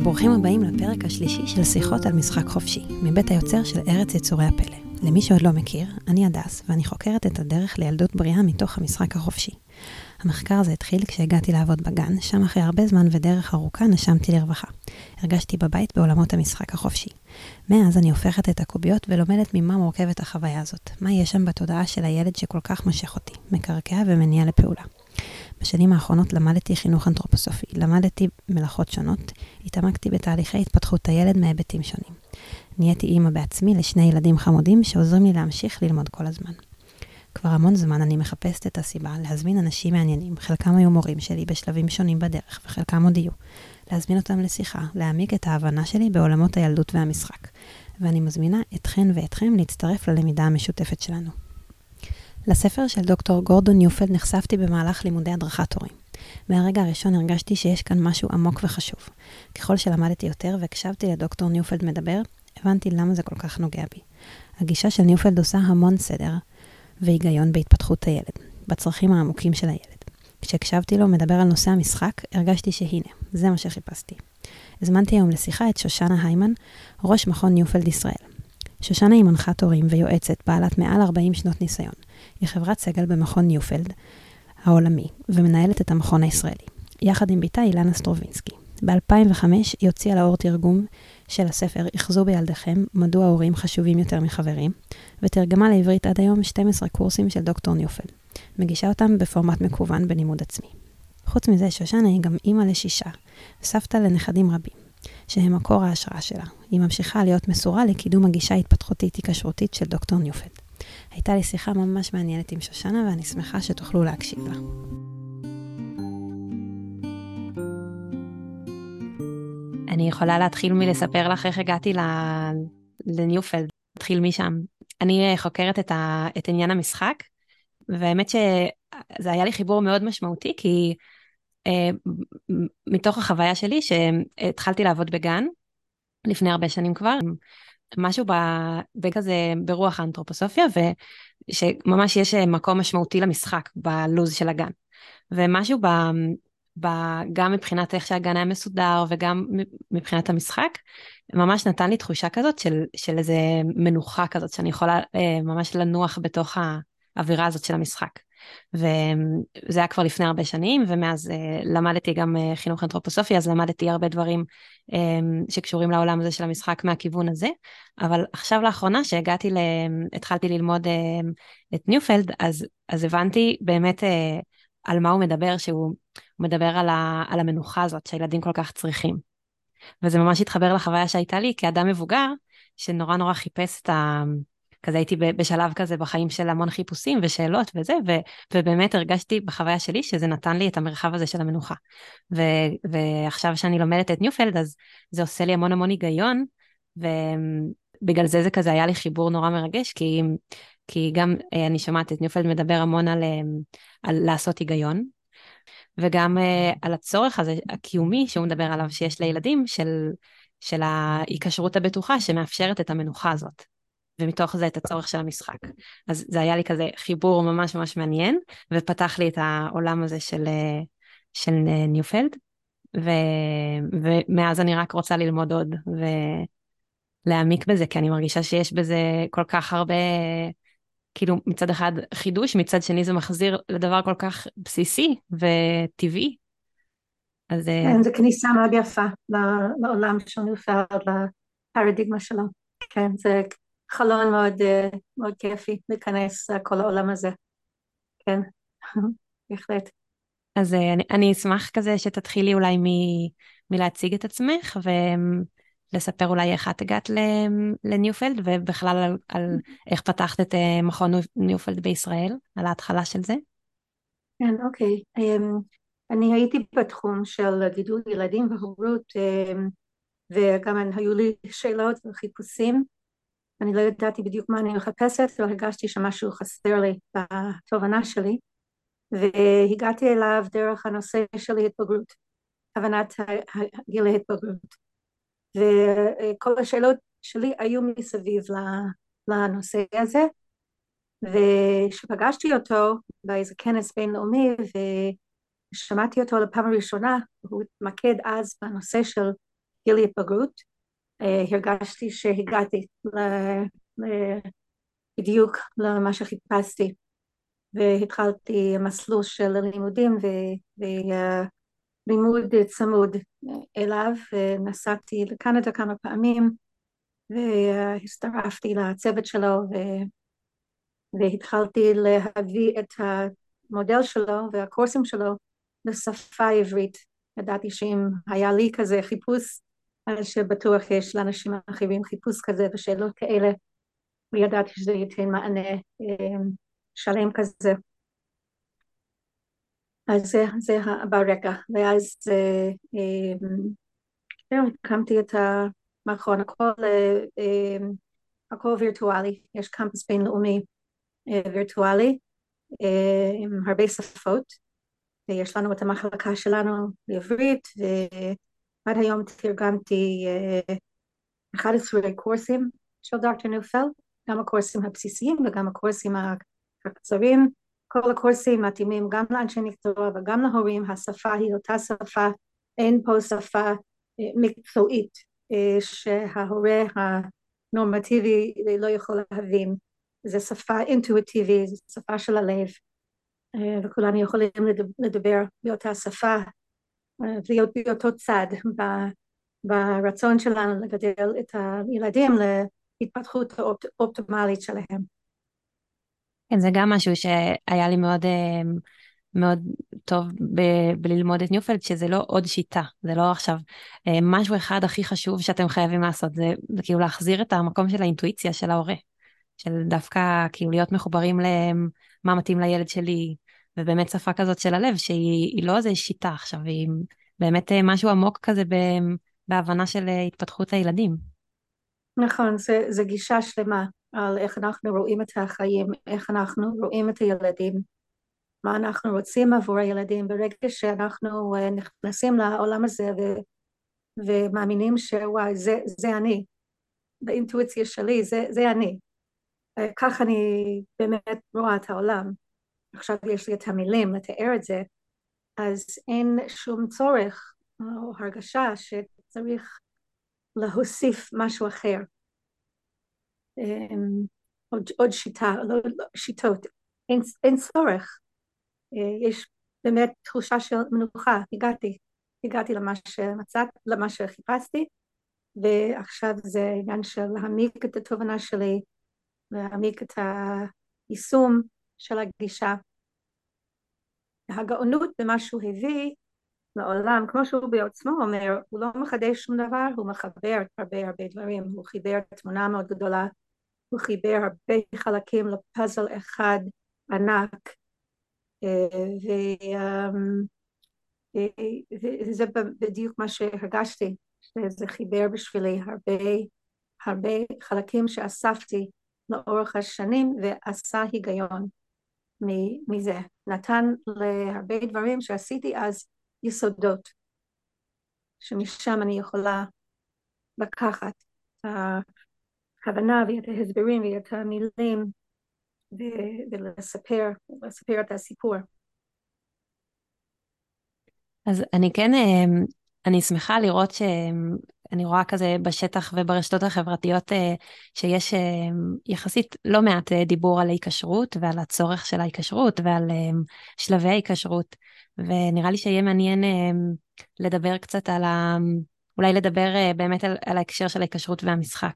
וברוכים הבאים לפרק השלישי של שיחות על משחק חופשי, מבית היוצר של ארץ יצורי הפלא. למי שעוד לא מכיר, אני הדס, ואני חוקרת את הדרך לילדות בריאה מתוך המשחק החופשי. המחקר הזה התחיל כשהגעתי לעבוד בגן, שם אחרי הרבה זמן ודרך ארוכה נשמתי לרווחה. הרגשתי בבית בעולמות המשחק החופשי. מאז אני הופכת את הקוביות ולומדת ממה מורכבת החוויה הזאת. מה יש שם בתודעה של הילד שכל כך מושך אותי, מקרקע ומניע לפעולה. בשנים האחרונות למדתי חינוך אנתרופוסופי, למדתי מלאכות שונות, התעמקתי בתהליכי התפתחות הילד מהיבטים שונים. נהייתי אימא בעצמי לשני ילדים חמודים שעוזרים לי להמשיך ללמוד כל הזמן. כבר המון זמן אני מחפשת את הסיבה להזמין אנשים מעניינים, חלקם היו מורים שלי בשלבים שונים בדרך, וחלקם עוד יהיו. להזמין אותם לשיחה, להעמיק את ההבנה שלי בעולמות הילדות והמשחק. ואני מזמינה אתכן ואתכם להצטרף ללמידה המשותפת שלנו. לספר של דוקטור גורדון ניופלד נחשפתי במהלך לימודי הדרכת הורים. מהרגע הראשון הרגשתי שיש כאן משהו עמוק וחשוב. ככל שלמדתי יותר והקשבתי לדוקטור ניופלד מדבר, הבנתי למה זה כל כך נוגע בי. הגישה של ניופלד עושה המון סדר והיגיון בהתפתחות הילד, בצרכים העמוקים של הילד. כשהקשבתי לו מדבר על נושא המשחק, הרגשתי שהנה, זה מה שחיפשתי. הזמנתי היום לשיחה את שושנה היימן, ראש מכון ניופלד ישראל. שושנה היא מנחת הורים ויועצת בעלת מעל 40 שנות ניסיון. היא חברת סגל במכון ניופלד העולמי, ומנהלת את המכון הישראלי. יחד עם בתה אילנה סטרובינסקי. ב-2005 היא הוציאה לאור תרגום של הספר "אחזו בילדיכם, מדוע הורים חשובים יותר מחברים", ותרגמה לעברית עד היום 12 קורסים של דוקטור ניופלד. מגישה אותם בפורמט מקוון בלימוד עצמי. חוץ מזה, שושנה היא גם אימא לשישה, סבתא לנכדים רבים, שהם מקור ההשראה שלה. היא ממשיכה להיות מסורה לקידום הגישה ההתפתחותית-היקשרותית של דוקטור ניופלד. הייתה לי שיחה ממש מעניינת עם שושנה, ואני שמחה שתוכלו להקשיב לה. אני יכולה להתחיל מלספר לך איך הגעתי לניופלד, נתחיל משם. אני חוקרת את, ה... את עניין המשחק, והאמת שזה היה לי חיבור מאוד משמעותי, כי אה, מתוך החוויה שלי, שהתחלתי לעבוד בגן, לפני הרבה שנים כבר, משהו בכזה ברוח האנתרופוסופיה, ושממש יש מקום משמעותי למשחק בלוז של הגן. ומשהו ב... ב... גם מבחינת איך שהגן היה מסודר וגם מבחינת המשחק, ממש נתן לי תחושה כזאת של, של איזה מנוחה כזאת, שאני יכולה אה, ממש לנוח בתוך האווירה הזאת של המשחק. וזה היה כבר לפני הרבה שנים, ומאז uh, למדתי גם uh, חינוך אנתרופוסופי, אז למדתי הרבה דברים um, שקשורים לעולם הזה של המשחק מהכיוון הזה. אבל עכשיו לאחרונה, שהגעתי, ל... התחלתי ללמוד uh, את ניופלד, אז, אז הבנתי באמת על מה הוא מדבר, שהוא מדבר על, ה... על המנוחה הזאת שהילדים כל כך צריכים. וזה ממש התחבר לחוויה שהייתה לי כאדם מבוגר, שנורא נורא חיפש את ה... כזה הייתי בשלב כזה בחיים של המון חיפושים ושאלות וזה, ו, ובאמת הרגשתי בחוויה שלי שזה נתן לי את המרחב הזה של המנוחה. ו, ועכשיו שאני לומדת את ניופלד, אז זה עושה לי המון המון היגיון, ובגלל זה זה כזה היה לי חיבור נורא מרגש, כי, כי גם אה, אני שומעת את ניופלד מדבר המון על, אה, על לעשות היגיון, וגם אה, על הצורך הזה, הקיומי, שהוא מדבר עליו, שיש לילדים, של, של ההיקשרות הבטוחה שמאפשרת את המנוחה הזאת. ומתוך זה את הצורך של המשחק. אז זה היה לי כזה חיבור ממש ממש מעניין, ופתח לי את העולם הזה של, של ניופלד, ו, ומאז אני רק רוצה ללמוד עוד ולהעמיק בזה, כי אני מרגישה שיש בזה כל כך הרבה, כאילו מצד אחד חידוש, מצד שני זה מחזיר לדבר כל כך בסיסי וטבעי. אז... אה, כן, זו כניסה מאוד יפה לעולם של ניופלד, לפרדיגמה שלו. כן, זה חלון מאוד, אה, מאוד כיפי להיכנס לכל העולם הזה. כן, בהחלט. אז אה, אני, אני אשמח כזה שתתחילי אולי מ, מלהציג את עצמך ולספר אולי איך את הגעת לניופלד ובכלל על, על איך פתחת את אה, מכון ניופלד בישראל, על ההתחלה של זה. כן, אוקיי. אמ, אני הייתי בתחום של גידול ילדים והורות אמ, וגם היו לי שאלות וחיפושים. אני לא ידעתי בדיוק מה אני מחפשת, אבל הרגשתי שמשהו חסר לי בתובנה שלי, והגעתי אליו דרך הנושא של התבגרות, הבנת גיל ההתבגרות. וכל השאלות שלי היו מסביב לנושא הזה, וכשפגשתי אותו באיזה כנס בינלאומי ושמעתי אותו לפעם הראשונה, הוא התמקד אז בנושא של גיל התבגרות, הרגשתי שהגעתי בדיוק למה שחיפשתי והתחלתי מסלול של לימודים ולימוד צמוד אליו ונסעתי לקנדה כמה פעמים והצטרפתי לצוות שלו והתחלתי להביא את המודל שלו והקורסים שלו לשפה העברית. ידעתי שאם היה לי כזה חיפוש, שבטוח יש לאנשים אחרים חיפוש כזה ושאלות כאלה, וידעתי שזה ייתן מענה אה, שלם כזה. אז זה, זה ברקע, ואז אה, אה, הקמתי את המכון, הכל, הכל וירטואלי, יש קמפוס בינלאומי וירטואלי עם הרבה שפות, ויש לנו את המחלקה שלנו בעברית, ועד היום תרגמתי 11 קורסים של דוקטור נופל, גם הקורסים הבסיסיים וגם הקורסים הקצרים, כל הקורסים מתאימים גם לאנשי מקצוע וגם להורים, השפה היא אותה שפה, אין פה שפה מקצועית שההורה הנורמטיבי לא יכול להבין, זו שפה אינטואיטיבית, זו שפה של הלב וכולנו יכולים לדבר באותה שפה ולהיות באותו צד ברצון שלנו לגדל את הילדים להתפתחות האופטימלית שלהם. כן, זה גם משהו שהיה לי מאוד, אה, מאוד טוב ב- בללמוד את ניופלד, שזה לא עוד שיטה, זה לא עכשיו אה, משהו אחד הכי חשוב שאתם חייבים לעשות, זה, זה כאילו להחזיר את המקום של האינטואיציה של ההורה, של דווקא כאילו להיות מחוברים למה מתאים לילד שלי, ובאמת שפה כזאת של הלב, שהיא לא איזה שיטה עכשיו, היא באמת אה, משהו עמוק כזה בהבנה של התפתחות הילדים. נכון, זו גישה שלמה על איך אנחנו רואים את החיים, איך אנחנו רואים את הילדים, מה אנחנו רוצים עבור הילדים. ברגע שאנחנו אה, נכנסים לעולם הזה ו, ומאמינים שוואי, זה, זה אני, באינטואיציה שלי, זה, זה אני. אה, כך אני באמת רואה את העולם. עכשיו יש לי את המילים לתאר את זה, אז אין שום צורך או הרגשה שצריך להוסיף משהו אחר. אמ, עוד, עוד שיטה, לא, לא, שיטות, אין, אין צורך. אה, יש באמת תחושה של מנוחה, הגעתי, הגעתי למה שמצאת, למה שחיפשתי, ועכשיו זה עניין של להעמיק את התובנה שלי, להעמיק את היישום של הגישה. הגאונות במה שהוא הביא לעולם, כמו שהוא בעצמו אומר, הוא לא מחדש שום דבר, הוא מחבר הרבה הרבה דברים, הוא חיבר תמונה מאוד גדולה, הוא חיבר הרבה חלקים לפאזל אחד ענק, וזה בדיוק מה שהרגשתי, שזה חיבר בשבילי הרבה הרבה חלקים שאספתי לאורך השנים ועשה היגיון מזה, נתן להרבה דברים שעשיתי אז יסודות, שמשם אני יכולה לקחת את הכוונה ואת ההסברים ואת המילים ולספר, לספר את הסיפור. אז אני כן, אמ, אני שמחה לראות שאני רואה כזה בשטח וברשתות החברתיות אה, שיש אמ, יחסית לא מעט אה, דיבור על ההיקשרות ועל הצורך של ההיקשרות ועל שלבי ההיקשרות. ונראה לי שיהיה מעניין אה, לדבר קצת על ה... אולי לדבר אה, באמת על, על ההקשר של ההיקשרות והמשחק.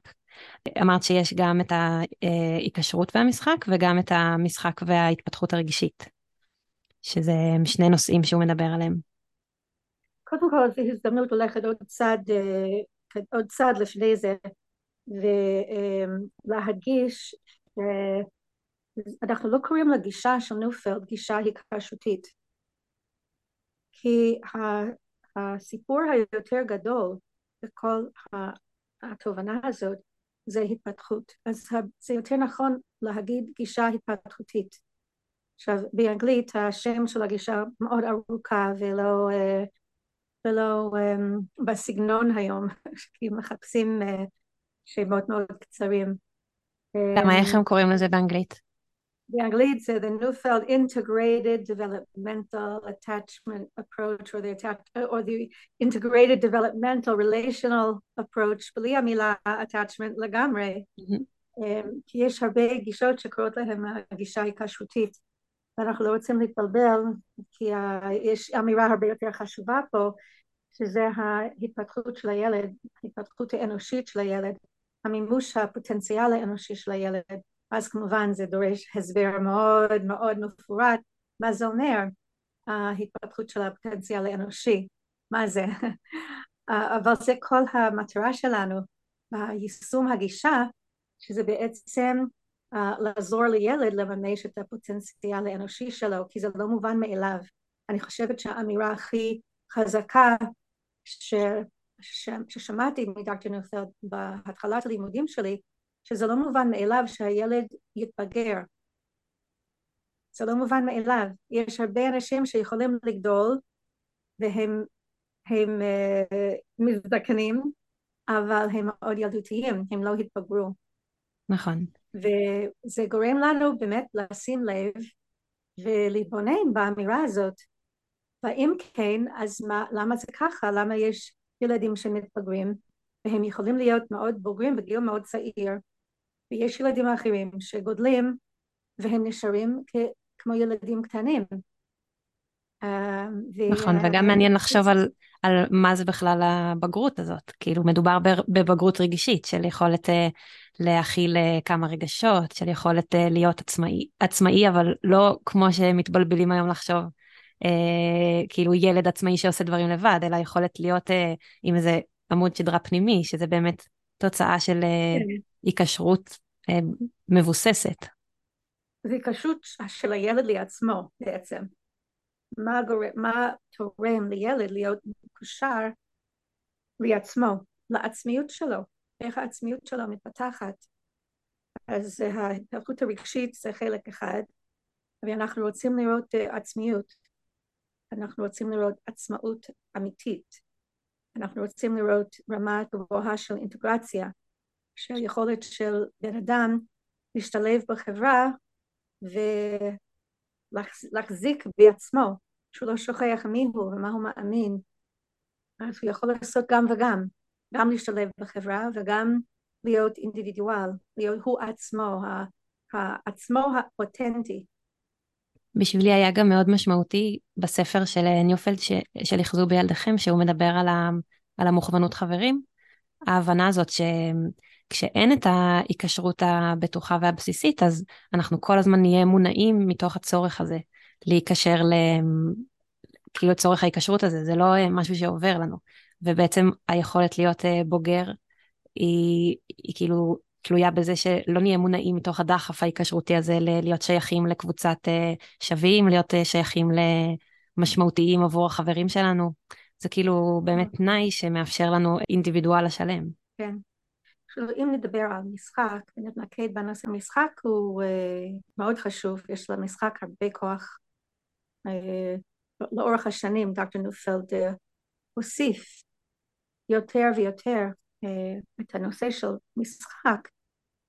אמרת שיש גם את ההיקשרות והמשחק וגם את המשחק וההתפתחות הרגשית, שזה שני נושאים שהוא מדבר עליהם. קודם כל זו הזדמנות ללכת עוד צעד, אה, עוד צעד לפני זה ולהדגיש אנחנו לא קוראים לגישה של נופלד גישה היקשרותית כי הסיפור היותר גדול בכל התובנה הזאת זה התפתחות. אז זה יותר נכון להגיד גישה התפתחותית. עכשיו באנגלית השם של הגישה מאוד ארוכה ולא, ולא בסגנון היום, כי מחפשים שמות מאוד קצרים. למה איך הם קוראים לזה באנגלית? באנגלית זה the Neufeld integrated developmental attachment approach or the attach or the integrated developmental relational approach בלי המילה attachment לגמרי mm-hmm. כי יש הרבה גישות שקוראות להם הגישה ההיקשרותית ואנחנו לא רוצים להתבלבל כי יש אמירה הרבה יותר חשובה פה שזה ההתפתחות של הילד, ההתפתחות האנושית של הילד, המימוש הפוטנציאל האנושי של הילד. אז כמובן זה דורש הסבר מאוד מאוד מפורט מה זה אומר ההתפתחות של הפוטנציאל האנושי, מה זה, אבל זה כל המטרה שלנו ביישום הגישה שזה בעצם uh, לעזור לילד לממש את הפוטנציאל האנושי שלו כי זה לא מובן מאליו. אני חושבת שהאמירה הכי חזקה ש, ש, ששמעתי מדוקטור נופלד בהתחלת הלימודים שלי שזה לא מובן מאליו שהילד יתבגר. זה לא מובן מאליו. יש הרבה אנשים שיכולים לגדול והם הם, uh, מזדקנים, אבל הם מאוד ילדותיים, הם לא התבגרו. נכון. וזה גורם לנו באמת לשים לב ולהתבונן באמירה הזאת. ואם כן, אז מה, למה זה ככה? למה יש ילדים שמתבגרים והם יכולים להיות מאוד בוגרים בגיל מאוד צעיר ויש ילדים אחרים שגודלים והם נשארים כ- כמו ילדים קטנים. אה, נכון, וגם מעניין לחשוב על, על מה זה בכלל הבגרות הזאת. כאילו מדובר בבגרות רגשית של יכולת אה, להכיל אה, כמה רגשות, של יכולת להיות עצמאי, עצמאי אבל לא כמו שמתבלבלים היום לחשוב. כאילו ילד עצמאי שעושה דברים לבד, אלא יכולת להיות עם איזה עמוד שדרה פנימי, שזה באמת תוצאה של כן. היקשרות אה, מבוססת. זה היקשרות של הילד לעצמו בעצם. מה, גורם, מה תורם לילד להיות מקושר לעצמו, לעצמיות שלו, איך העצמיות שלו מתפתחת. אז ההתפתחות הרגשית זה חלק אחד, ואנחנו רוצים לראות uh, עצמיות, אנחנו רוצים לראות עצמאות אמיתית, אנחנו רוצים לראות רמה גבוהה של אינטגרציה, של יכולת של בן אדם להשתלב בחברה ולהחזיק בעצמו, שהוא לא שוכח מי הוא ומה הוא מאמין, אז הוא יכול לעשות גם וגם, גם להשתלב בחברה וגם להיות אינדיבידואל, להיות הוא עצמו, עצמו האותנטי. בשבילי היה גם מאוד משמעותי בספר של ניופלד ש, של אחזו בילדיכם, שהוא מדבר על, ה, על המוכוונות חברים, ההבנה הזאת ש, כשאין את ההיקשרות הבטוחה והבסיסית, אז אנחנו כל הזמן נהיה מונעים מתוך הצורך הזה להיקשר ל... כאילו צורך ההיקשרות הזה, זה לא משהו שעובר לנו. ובעצם היכולת להיות אה, בוגר היא, היא כאילו תלויה בזה שלא נהיה מונעים מתוך הדחף ההיקשרותי הזה להיות שייכים לקבוצת אה, שווים, להיות אה, שייכים למשמעותיים עבור החברים שלנו. זה כאילו באמת תנאי שמאפשר לנו אינדיבידואל השלם. כן. אם נדבר על משחק ונתמקד בנושא המשחק הוא uh, מאוד חשוב, יש למשחק הרבה כוח. Uh, לאורך השנים דוקטור נופלד uh, הוסיף יותר ויותר uh, את הנושא של משחק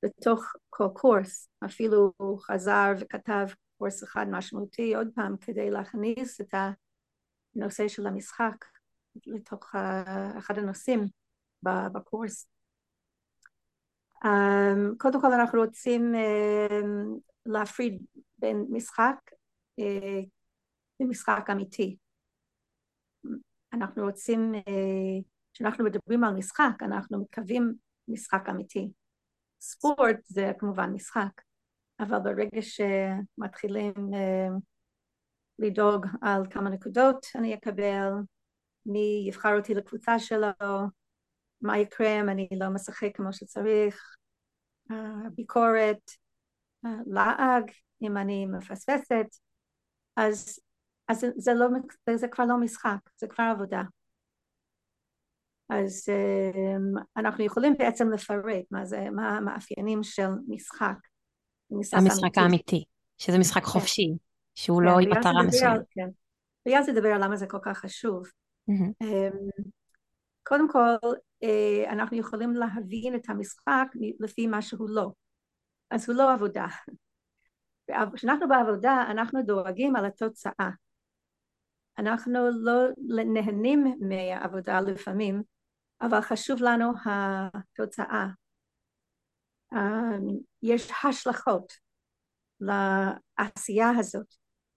בתוך כל קורס, אפילו הוא חזר וכתב קורס אחד משמעותי עוד פעם כדי להכניס את הנושא של המשחק לתוך אחד הנושאים בקורס. Um, קודם כל אנחנו רוצים um, להפריד בין משחק uh, למשחק אמיתי. אנחנו רוצים, uh, כשאנחנו מדברים על משחק, אנחנו מתכוונים משחק אמיתי. ספורט זה כמובן משחק, אבל ברגע שמתחילים uh, לדאוג על כמה נקודות אני אקבל, מי יבחר אותי לקבוצה שלו, מה יקרה אם אני לא משחק כמו שצריך, ביקורת, לעג, אם אני מפספסת, אז, אז זה, זה, לא, זה כבר לא משחק, זה כבר עבודה. אז um, אנחנו יכולים בעצם לפרט מה זה, מה המאפיינים של משחק. המשחק האמיתי, שזה משחק כן. חופשי, שהוא כן, לא עם מטרה מסוימת. כן. ואז לדבר על למה זה כל כך חשוב. Mm-hmm. Um, קודם כל, אה, אנחנו יכולים להבין את המשחק לפי מה שהוא לא. אז הוא לא עבודה. כשאנחנו בעבודה אנחנו דואגים על התוצאה. אנחנו לא נהנים מהעבודה לפעמים, אבל חשוב לנו התוצאה. יש השלכות לעשייה הזאת.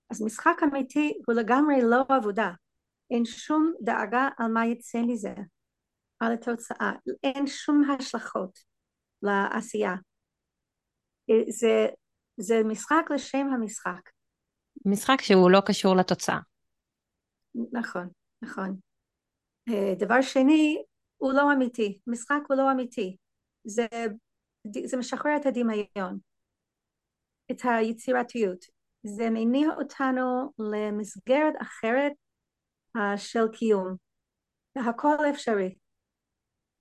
אז משחק אמיתי הוא לגמרי לא עבודה. אין שום דאגה על מה יצא מזה, על התוצאה. אין שום השלכות לעשייה. זה, זה משחק לשם המשחק. משחק שהוא לא קשור לתוצאה. נכון, נכון. אה, דבר שני, הוא לא אמיתי. משחק הוא לא אמיתי. זה, זה משחרר את הדמיון, את היצירתיות. זה מניע אותנו למסגרת אחרת uh, של קיום. והכל אפשרי.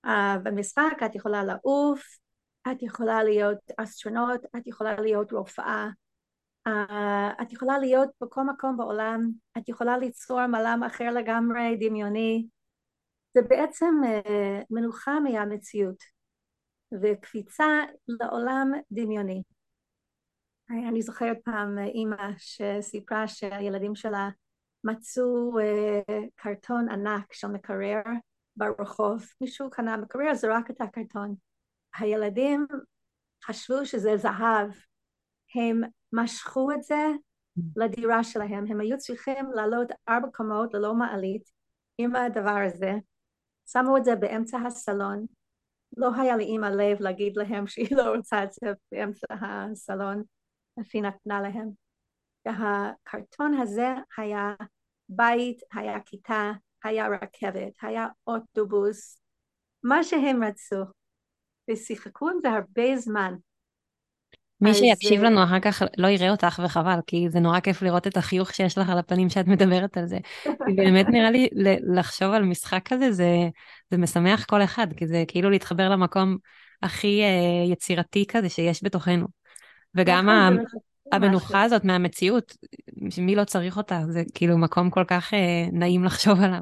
Uh, במשחק את יכולה לעוף, את יכולה להיות אסטרונאוט, את יכולה להיות רופאה, uh, את יכולה להיות בכל מקום בעולם, את יכולה ליצור מלם אחר לגמרי, דמיוני. זה בעצם uh, מנוחה מהמציאות וקפיצה לעולם דמיוני. אני זוכרת פעם אימא שסיפרה שהילדים שלה מצאו קרטון ענק של מקרר ברחוב, מישהו קנה מקרר, זרק את הקרטון. הילדים חשבו שזה זהב, הם משכו את זה לדירה שלהם, הם היו צריכים לעלות ארבע קומות ללא מעלית עם הדבר הזה, שמו את זה באמצע הסלון, לא היה לאימא לב להגיד להם שהיא לא רוצה את זה באמצע הסלון, אף היא נתנה להם. והקרטון הזה היה בית, היה כיתה, היה רכבת, היה אוטובוס, מה שהם רצו, ושיחקו עם זה הרבה זמן. מי שיקשיב לנו אחר כך לא יראה אותך וחבל, כי זה נורא כיף לראות את החיוך שיש לך על הפנים שאת מדברת על זה. באמת נראה לי לחשוב על משחק כזה, זה, זה משמח כל אחד, כי זה כאילו להתחבר למקום הכי uh, יצירתי כזה שיש בתוכנו. וגם נכון, המנוחה הזאת מהמציאות, מי לא צריך אותה, זה כאילו מקום כל כך uh, נעים לחשוב עליו.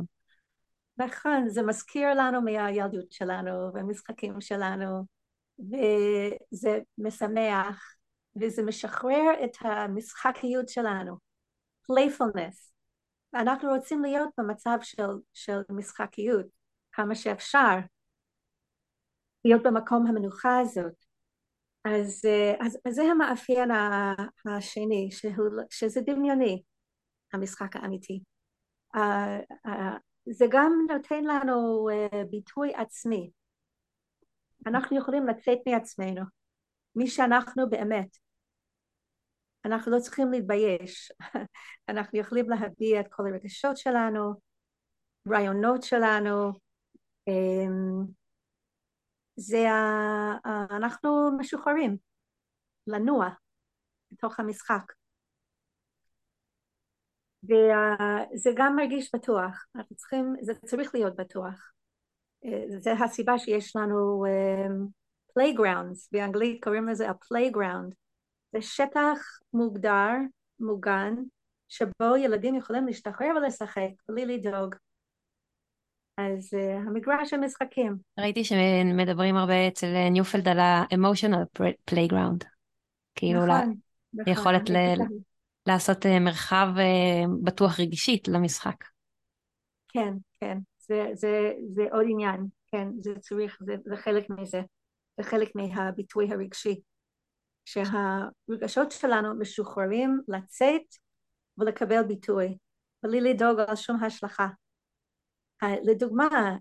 נכון, זה מזכיר לנו מהילדות שלנו והמשחקים שלנו, וזה משמח, וזה משחרר את המשחקיות שלנו, playfulness. אנחנו רוצים להיות במצב של, של משחקיות כמה שאפשר, להיות במקום המנוחה הזאת. אז, אז, אז זה המאפיין השני, שהוא, שזה דמיוני, המשחק האמיתי. Uh, uh, זה גם נותן לנו uh, ביטוי עצמי. אנחנו יכולים לצאת מעצמנו, מי שאנחנו באמת. אנחנו לא צריכים להתבייש, אנחנו יכולים להביע את כל הרגשות שלנו, רעיונות שלנו, um, זה. אנחנו משוחררים לנוע בתוך המשחק. וזה גם מרגיש בטוח, אנחנו צריכים, זה צריך להיות בטוח. זה הסיבה שיש לנו um, playgrounds, באנגלית קוראים לזה ה-playground. זה שטח מוגדר, מוגן, שבו ילדים יכולים להשתחרר ולשחק בלי לדאוג. אז uh, המגרש המשחקים. ראיתי שמדברים הרבה אצל אה, ניופלד על ה-emotional playground. כאילו נכון. נכון. יכולת ל... לעשות מרחב בטוח רגשית למשחק. כן, כן, זה, זה, זה עוד עניין, כן, זה צריך, זה, זה חלק מזה, זה חלק מהביטוי הרגשי. שהרגשות שלנו משוחררים לצאת ולקבל ביטוי, בלי לדאוג על שום השלכה. לדוגמה,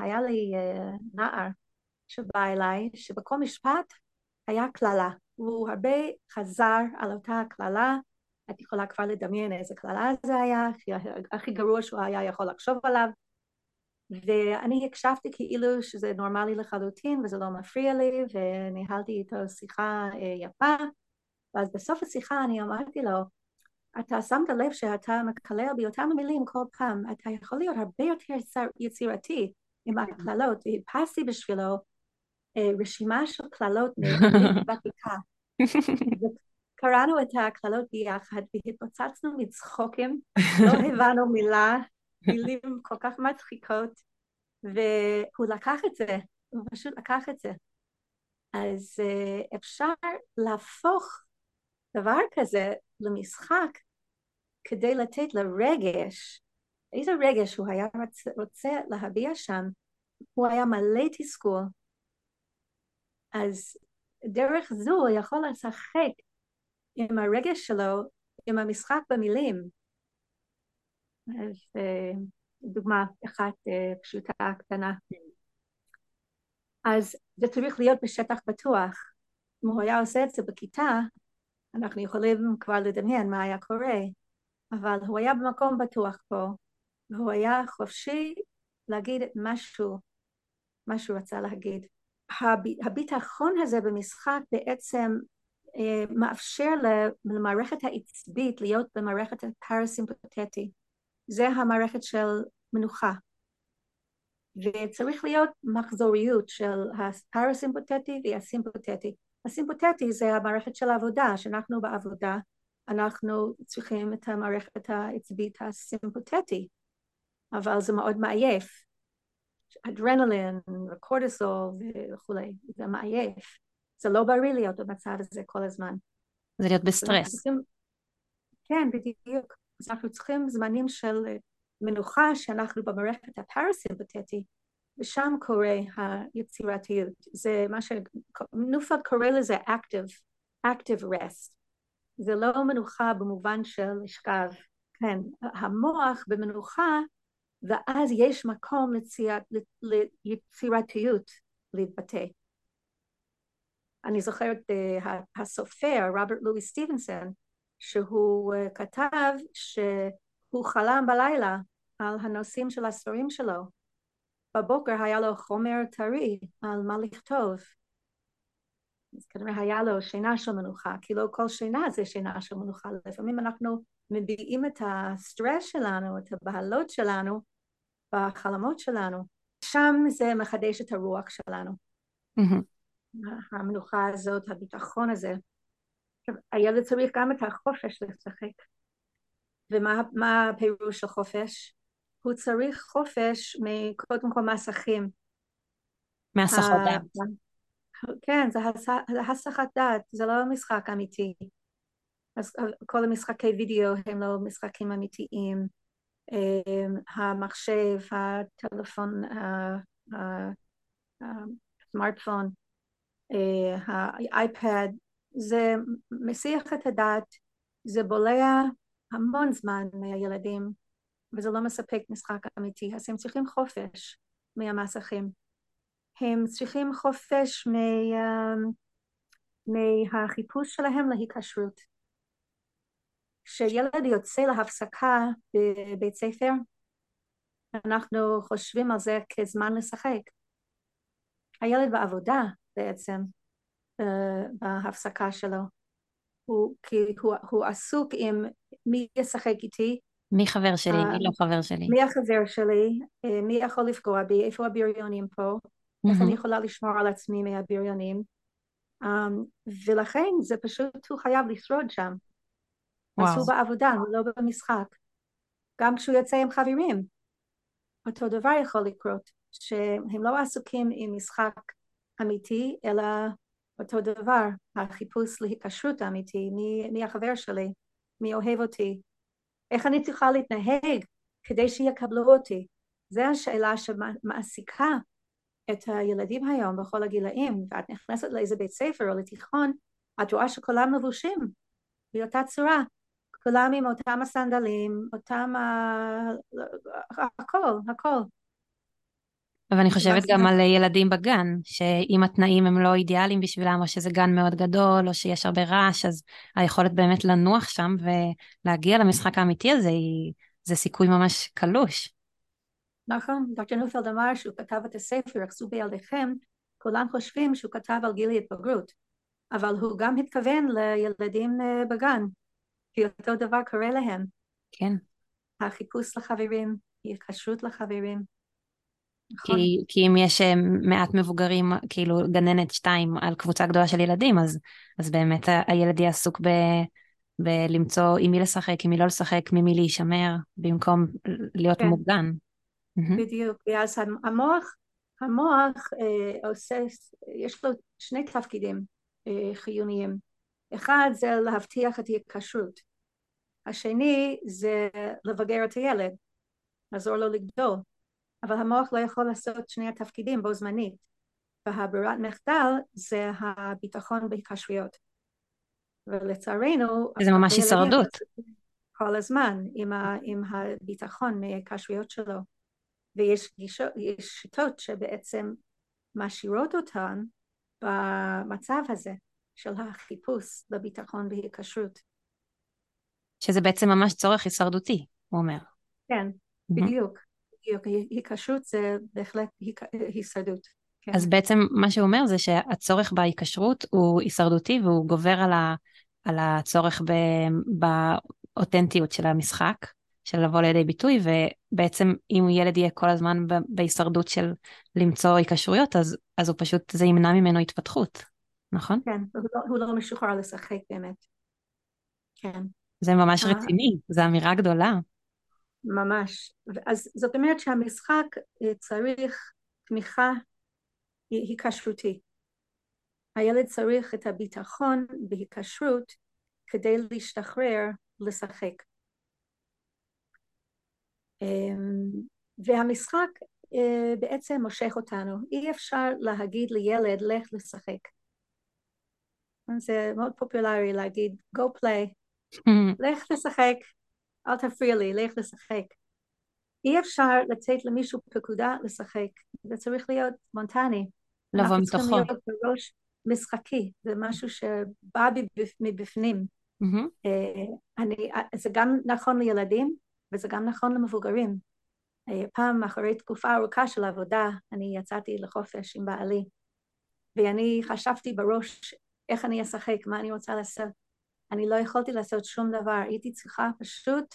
היה לי אה, נער שבא אליי, שבכל משפט היה קללה. הוא הרבה חזר על אותה קללה, את יכולה כבר לדמיין איזה קללה זה היה, הכי גרוע שהוא היה יכול לחשוב עליו. ואני הקשבתי כאילו שזה נורמלי לחלוטין וזה לא מפריע לי, וניהלתי איתו שיחה אה, יפה, ואז בסוף השיחה אני אמרתי לו, אתה שמת לב שאתה מקלל באותן מילים כל פעם, אתה יכול להיות הרבה יותר יצירתי עם הקללות, והדפסתי בשבילו אה, רשימה של קללות בכיתה. קראנו את הקללות ביחד והתפוצצנו מצחוקים, לא הבנו מילה, מילים כל כך מצחיקות, והוא לקח את זה, הוא פשוט לקח את זה. אז uh, אפשר להפוך דבר כזה למשחק כדי לתת לרגש, איזה רגש הוא היה רוצה, רוצה להביע שם, הוא היה מלא תסכול. אז דרך זו הוא יכול לשחק עם הרגש שלו, עם המשחק במילים. אז אה, דוגמה אחת אה, פשוטה קטנה. אז זה צריך להיות בשטח בטוח. אם הוא היה עושה את זה בכיתה, אנחנו יכולים כבר לדמיין מה היה קורה, אבל הוא היה במקום בטוח פה, והוא היה חופשי להגיד משהו, מה שהוא רצה להגיד. הביטחון הזה במשחק בעצם אה, מאפשר למערכת העצבית להיות במערכת הפרסימפטטי. זה המערכת של מנוחה. וצריך להיות מחזוריות של הפרסימפטטי והסימפטטי. הסימפטטי זה המערכת של העבודה, שאנחנו בעבודה, אנחנו צריכים את המערכת העצבית הסימפטטי, אבל זה מאוד מעייף. אדרנלין וקורטיסול וכולי, זה מעייף. זה לא בריא להיות במצב הזה כל הזמן. זה להיות בסטרס. כן, בדיוק. אז אנחנו צריכים זמנים של מנוחה שאנחנו במערכת הפרסימפטטי, ושם קורה היצירתיות. זה מה שנופלד קורא לזה active, active rest. זה לא מנוחה במובן של לשכב. כן, המוח במנוחה, ואז יש מקום ליצירתיות להתבטא. אני זוכרת uh, הסופר רוברט לואי סטיבנסון שהוא uh, כתב שהוא חלם בלילה על הנושאים של הספרים שלו. בבוקר היה לו חומר טרי על מה לכתוב. אז כנראה היה לו שינה של מנוחה כי לא כל שינה זה שינה של מנוחה. לפעמים אנחנו מביעים את הסטרס שלנו את הבהלות שלנו בחלומות שלנו. שם זה מחדש את הרוח שלנו. mm-hmm. המנוחה הזאת, הביטחון הזה. הילד צריך גם את החופש לשחק. ומה הפירוש של חופש? הוא צריך חופש קודם כל מהסכים. מהסחת דעת. כן, זה הסחת דעת, זה לא משחק אמיתי. אז כל המשחקי וידאו הם לא משחקים אמיתיים. אמ, המחשב, הטלפון, הסמארטפון, האייפד, זה מסיח את הדעת, זה בולע המון זמן מהילדים, וזה לא מספק משחק אמיתי, אז הם צריכים חופש מהמסכים. הם צריכים חופש מה, מהחיפוש שלהם להיקשרות. כשילד יוצא להפסקה בבית ספר, אנחנו חושבים על זה כזמן לשחק. הילד בעבודה בעצם בהפסקה שלו. הוא, כי הוא, הוא עסוק עם מי ישחק איתי. מי חבר שלי, uh, מי לא חבר שלי. מי החבר שלי, uh, מי יכול לפגוע בי, איפה הבריונים פה, mm-hmm. איך אני יכולה לשמור על עצמי מהבריונים. Um, ולכן זה פשוט, הוא חייב לשרוד שם. וואו. אז הוא בעבודה, הוא לא במשחק. גם כשהוא יוצא עם חברים, אותו דבר יכול לקרות, שהם לא עסוקים עם משחק אמיתי, אלא אותו דבר, החיפוש להיקשרות אמיתי, מי, מי החבר שלי, מי אוהב אותי, איך אני צריכה להתנהג כדי שיקבלו אותי. זו השאלה שמעסיקה את הילדים היום בכל הגילאים, ואת נכנסת לאיזה בית ספר או לתיכון, את רואה שכולם לבושים באותה צורה, כולם עם אותם הסנדלים, אותם ה... הכל, הכל. אבל אני חושבת גם על ילדים בגן, שאם התנאים הם לא אידיאליים בשבילם, או שזה גן מאוד גדול, או שיש הרבה רעש, אז היכולת באמת לנוח שם ולהגיע למשחק האמיתי הזה, היא, זה סיכוי ממש קלוש. נכון, דוקטור נופלד אמר שהוא כתב את הספר, יחסו בילדיכם, כולם חושבים שהוא כתב על גיל התבגרות, אבל הוא גם התכוון לילדים אה, בגן, כי אותו דבר קורה להם. כן. החיפוש לחברים, התקשרות לחברים. נכון. כי, כי אם יש אה, מעט מבוגרים, כאילו גננת שתיים על קבוצה גדולה של ילדים, אז, אז באמת הילד יהיה עסוק ב, בלמצוא עם מי לשחק, עם מי לא לשחק, ממי להישמר, במקום להיות כן. מוגן. בדיוק, אז המוח, המוח אה, עושה, יש לו שני תפקידים אה, חיוניים. אחד זה להבטיח את ההיקשרות, השני זה לבגר את הילד, לעזור לו לגדול, אבל המוח לא יכול לעשות שני התפקידים בו זמנית, והברירת מחדל זה הביטחון בהיקשרויות. ולצערנו... זה ממש הישרדות. כל הזמן עם, ה, עם הביטחון מההיקשרויות שלו. ויש גישות, שיטות שבעצם משאירות אותן במצב הזה של החיפוש לביטחון בהיקשרות. שזה בעצם ממש צורך הישרדותי, הוא אומר. כן, mm-hmm. בדיוק. בדיוק. היקשרות זה בהחלט הישרדות. כן. אז בעצם מה שהוא אומר זה שהצורך בהיקשרות הוא הישרדותי והוא גובר על, ה, על הצורך ב, באותנטיות של המשחק, של לבוא לידי ביטוי, ובעצם אם ילד יהיה כל הזמן בהישרדות של למצוא היקשרויות, אז, אז הוא פשוט, זה ימנע ממנו התפתחות, נכון? כן, הוא לא, הוא לא משוחרר לשחק באמת. כן. זה ממש אה. רציני, זו אמירה גדולה. ממש. אז זאת אומרת שהמשחק אה, צריך תמיכה היקשרותי. הילד צריך את הביטחון בהיקשרות כדי להשתחרר לשחק. אמ, והמשחק אה, בעצם מושך אותנו. אי אפשר להגיד לילד לך לשחק. זה מאוד פופולרי להגיד go play, לך לשחק, אל תפריע לי, לך לשחק. אי אפשר לתת למישהו פקודה לשחק, זה צריך להיות מונטני. לבוא מתוכו. אנחנו צריכים להיות בראש משחקי, זה משהו שבא מבפנים. Mm-hmm. אני, זה גם נכון לילדים וזה גם נכון למבוגרים. אה, פעם אחרי תקופה ארוכה של עבודה, אני יצאתי לחופש עם בעלי, ואני חשבתי בראש איך אני אשחק, מה אני רוצה לעשות. אני לא יכולתי לעשות שום דבר, הייתי צריכה פשוט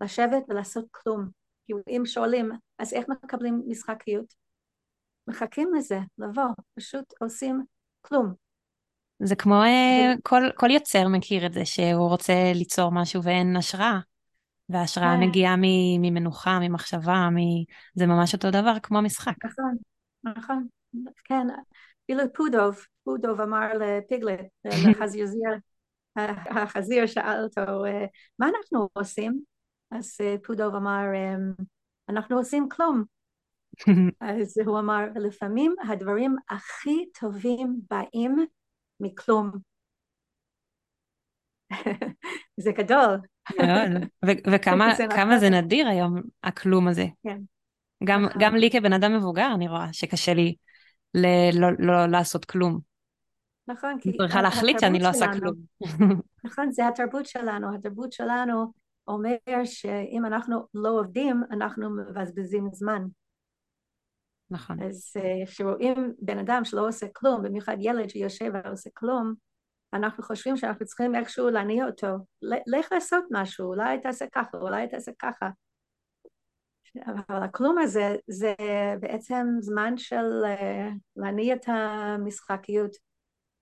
לשבת ולעשות כלום. כי אם שואלים, אז איך מקבלים משחקיות? מחכים לזה, לבוא, פשוט עושים כלום. זה כמו אה, כל, כל יוצר מכיר את זה, שהוא רוצה ליצור משהו ואין השראה. וההשראה כן. מגיעה ממנוחה, ממחשבה, מ... זה ממש אותו דבר כמו משחק. נכון, נכון, כן. אפילו פודוב, פודוב אמר לפיגלט, לחזיר, החזיר שאל אותו, אה, מה אנחנו עושים? אז אה, פודוב אמר, אנחנו עושים כלום. אז הוא אמר, לפעמים הדברים הכי טובים באים מכלום. זה גדול. מאוד, וכמה זה נדיר היום, הכלום הזה. כן. גם, נכון. גם לי כבן אדם מבוגר, אני רואה שקשה לי ל- לא, לא לעשות כלום. נכון, כי... צריכה להחליט שאני לא עושה כלום. נכון, זה התרבות שלנו. התרבות שלנו אומר שאם אנחנו לא עובדים, אנחנו מבזבזים זמן. נכון. אז אה, כשרואים בן אדם שלא עושה כלום, במיוחד ילד שיושב ועושה כלום, אנחנו חושבים שאנחנו צריכים איכשהו להניע אותו, לך לעשות משהו, אולי תעשה ככה, אולי תעשה ככה. אבל הכלום הזה זה בעצם זמן של אה, להניע את המשחקיות.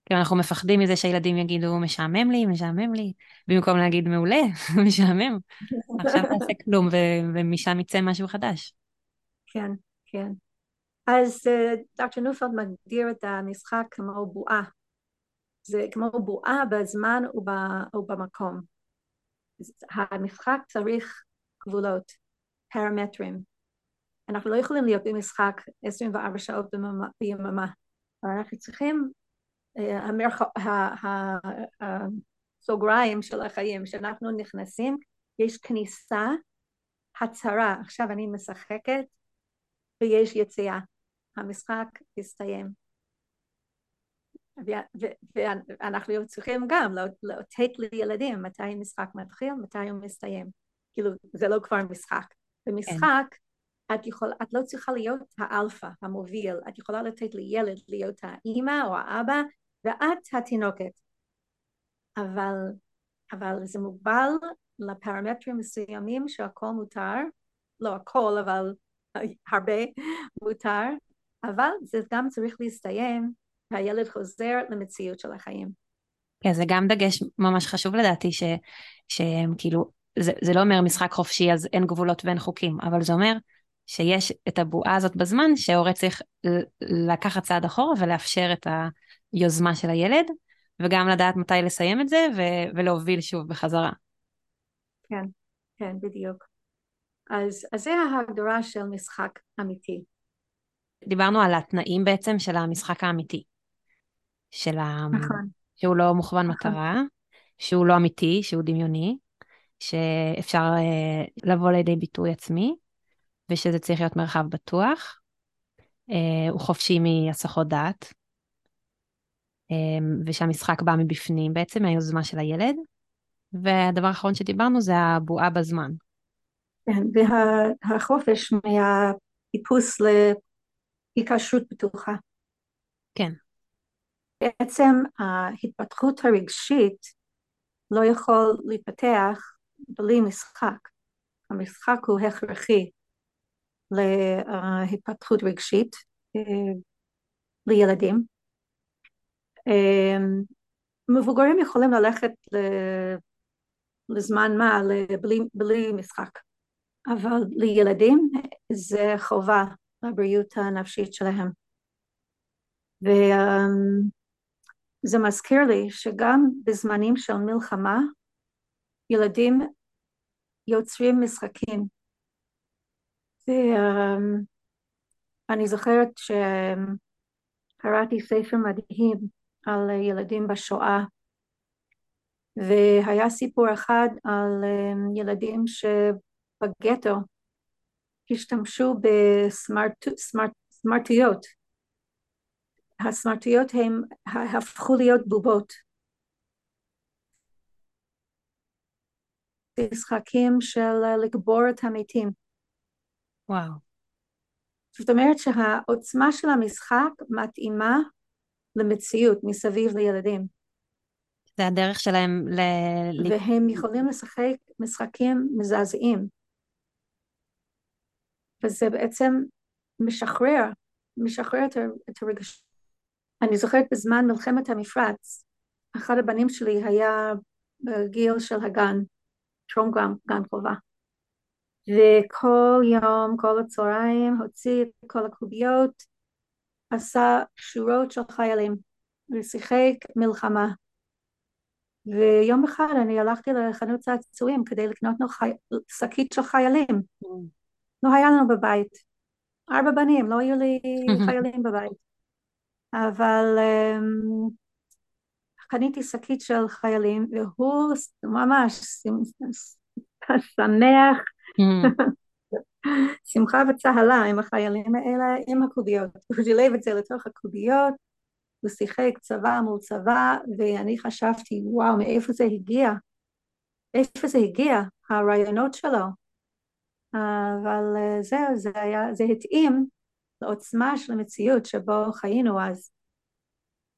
כי אנחנו מפחדים מזה שהילדים יגידו משעמם לי, משעמם לי, במקום להגיד מעולה, משעמם. עכשיו תעשה כלום ומשם יצא משהו חדש. כן, כן. אז אה, דוקטור נופלד מגדיר את המשחק כמו בועה. זה כמו בועה בזמן ובמקום. המשחק צריך גבולות, פרמטרים. אנחנו לא יכולים להיות במשחק 24 שעות ביממה. אנחנו צריכים, הסוגריים של החיים, כשאנחנו נכנסים, יש כניסה, הצהרה, עכשיו אני משחקת, ויש יציאה. המשחק הסתיים. ואנחנו צריכים גם לאותת לילדים מתי משחק מתחיל, מתי הוא מסתיים. כאילו, זה לא כבר משחק. במשחק, את, יכול, את לא צריכה להיות האלפא, המוביל, את יכולה לתת לילד להיות האימא או האבא, ואת התינוקת. אבל, אבל זה מוגבל לפרמטרים מסוימים שהכל מותר, לא הכל, אבל הרבה מותר, אבל זה גם צריך להסתיים והילד חוזר למציאות של החיים. כן, זה גם דגש ממש חשוב לדעתי, ש, שהם כאילו, זה, זה לא אומר משחק חופשי אז אין גבולות ואין חוקים, אבל זה אומר שיש את הבועה הזאת בזמן שההורה צריך לקחת צעד אחורה ולאפשר את היוזמה של הילד, וגם לדעת מתי לסיים את זה ו- ולהוביל שוב בחזרה. כן, כן, בדיוק. אז, אז זה ההגדרה של משחק אמיתי. דיברנו על התנאים בעצם של המשחק האמיתי. של ה... נכון. שהוא לא מוכוון נכון. מטרה, שהוא לא אמיתי, שהוא דמיוני, שאפשר uh, לבוא לידי ביטוי עצמי, ושזה צריך להיות מרחב בטוח. Uh, הוא חופשי מהסחות דעת, um, ושהמשחק בא מבפנים בעצם, מהיוזמה של הילד. והדבר האחרון שדיברנו זה הבועה בזמן. כן, והחופש מהטיפוס להיקשרות בטוחה. כן. בעצם ההתפתחות הרגשית לא יכול להתפתח בלי משחק. המשחק הוא הכרחי להתפתחות רגשית אה, לילדים. אה, מבוגרים יכולים ללכת לזמן מה בלי, בלי משחק, אבל לילדים זה חובה לבריאות הנפשית שלהם. וזה מזכיר לי שגם בזמנים של מלחמה ילדים יוצרים משחקים. ואני זוכרת שקראתי ספר מדהים על ילדים בשואה והיה סיפור אחד על אמ, ילדים שבגטו השתמשו בסמרטיות. הסמרטיות הם הפכו להיות בובות. משחקים של לקבור את המתים. וואו. זאת אומרת שהעוצמה של המשחק מתאימה למציאות מסביב לילדים. זה הדרך שלהם ל... והם יכולים לשחק משחקים מזעזעים. וזה בעצם משחרר, משחרר את הרגש. אני זוכרת בזמן מלחמת המפרץ, אחד הבנים שלי היה בגיל של הגן, טרום גן, גן חובה. וכל יום, כל הצהריים, הוציא את כל הקוביות, עשה שורות של חיילים, ושיחק מלחמה. ויום אחד אני הלכתי לחנות צעצועים כדי לקנות לנו חי... שקית של חיילים. Mm. לא היה לנו בבית. ארבע בנים, לא היו לי חיילים בבית. אבל um, קניתי שקית של חיילים, והוא ממש שמח. שמחה וצהלה עם החיילים האלה, עם הקוביות. הוא דילב את זה לתוך הקוביות, הוא שיחק צבא מול צבא, ואני חשבתי, וואו, מאיפה זה הגיע? איפה זה הגיע, הרעיונות שלו? אבל אה, זהו, זה זה התאים לעוצמה של המציאות שבו חיינו אז.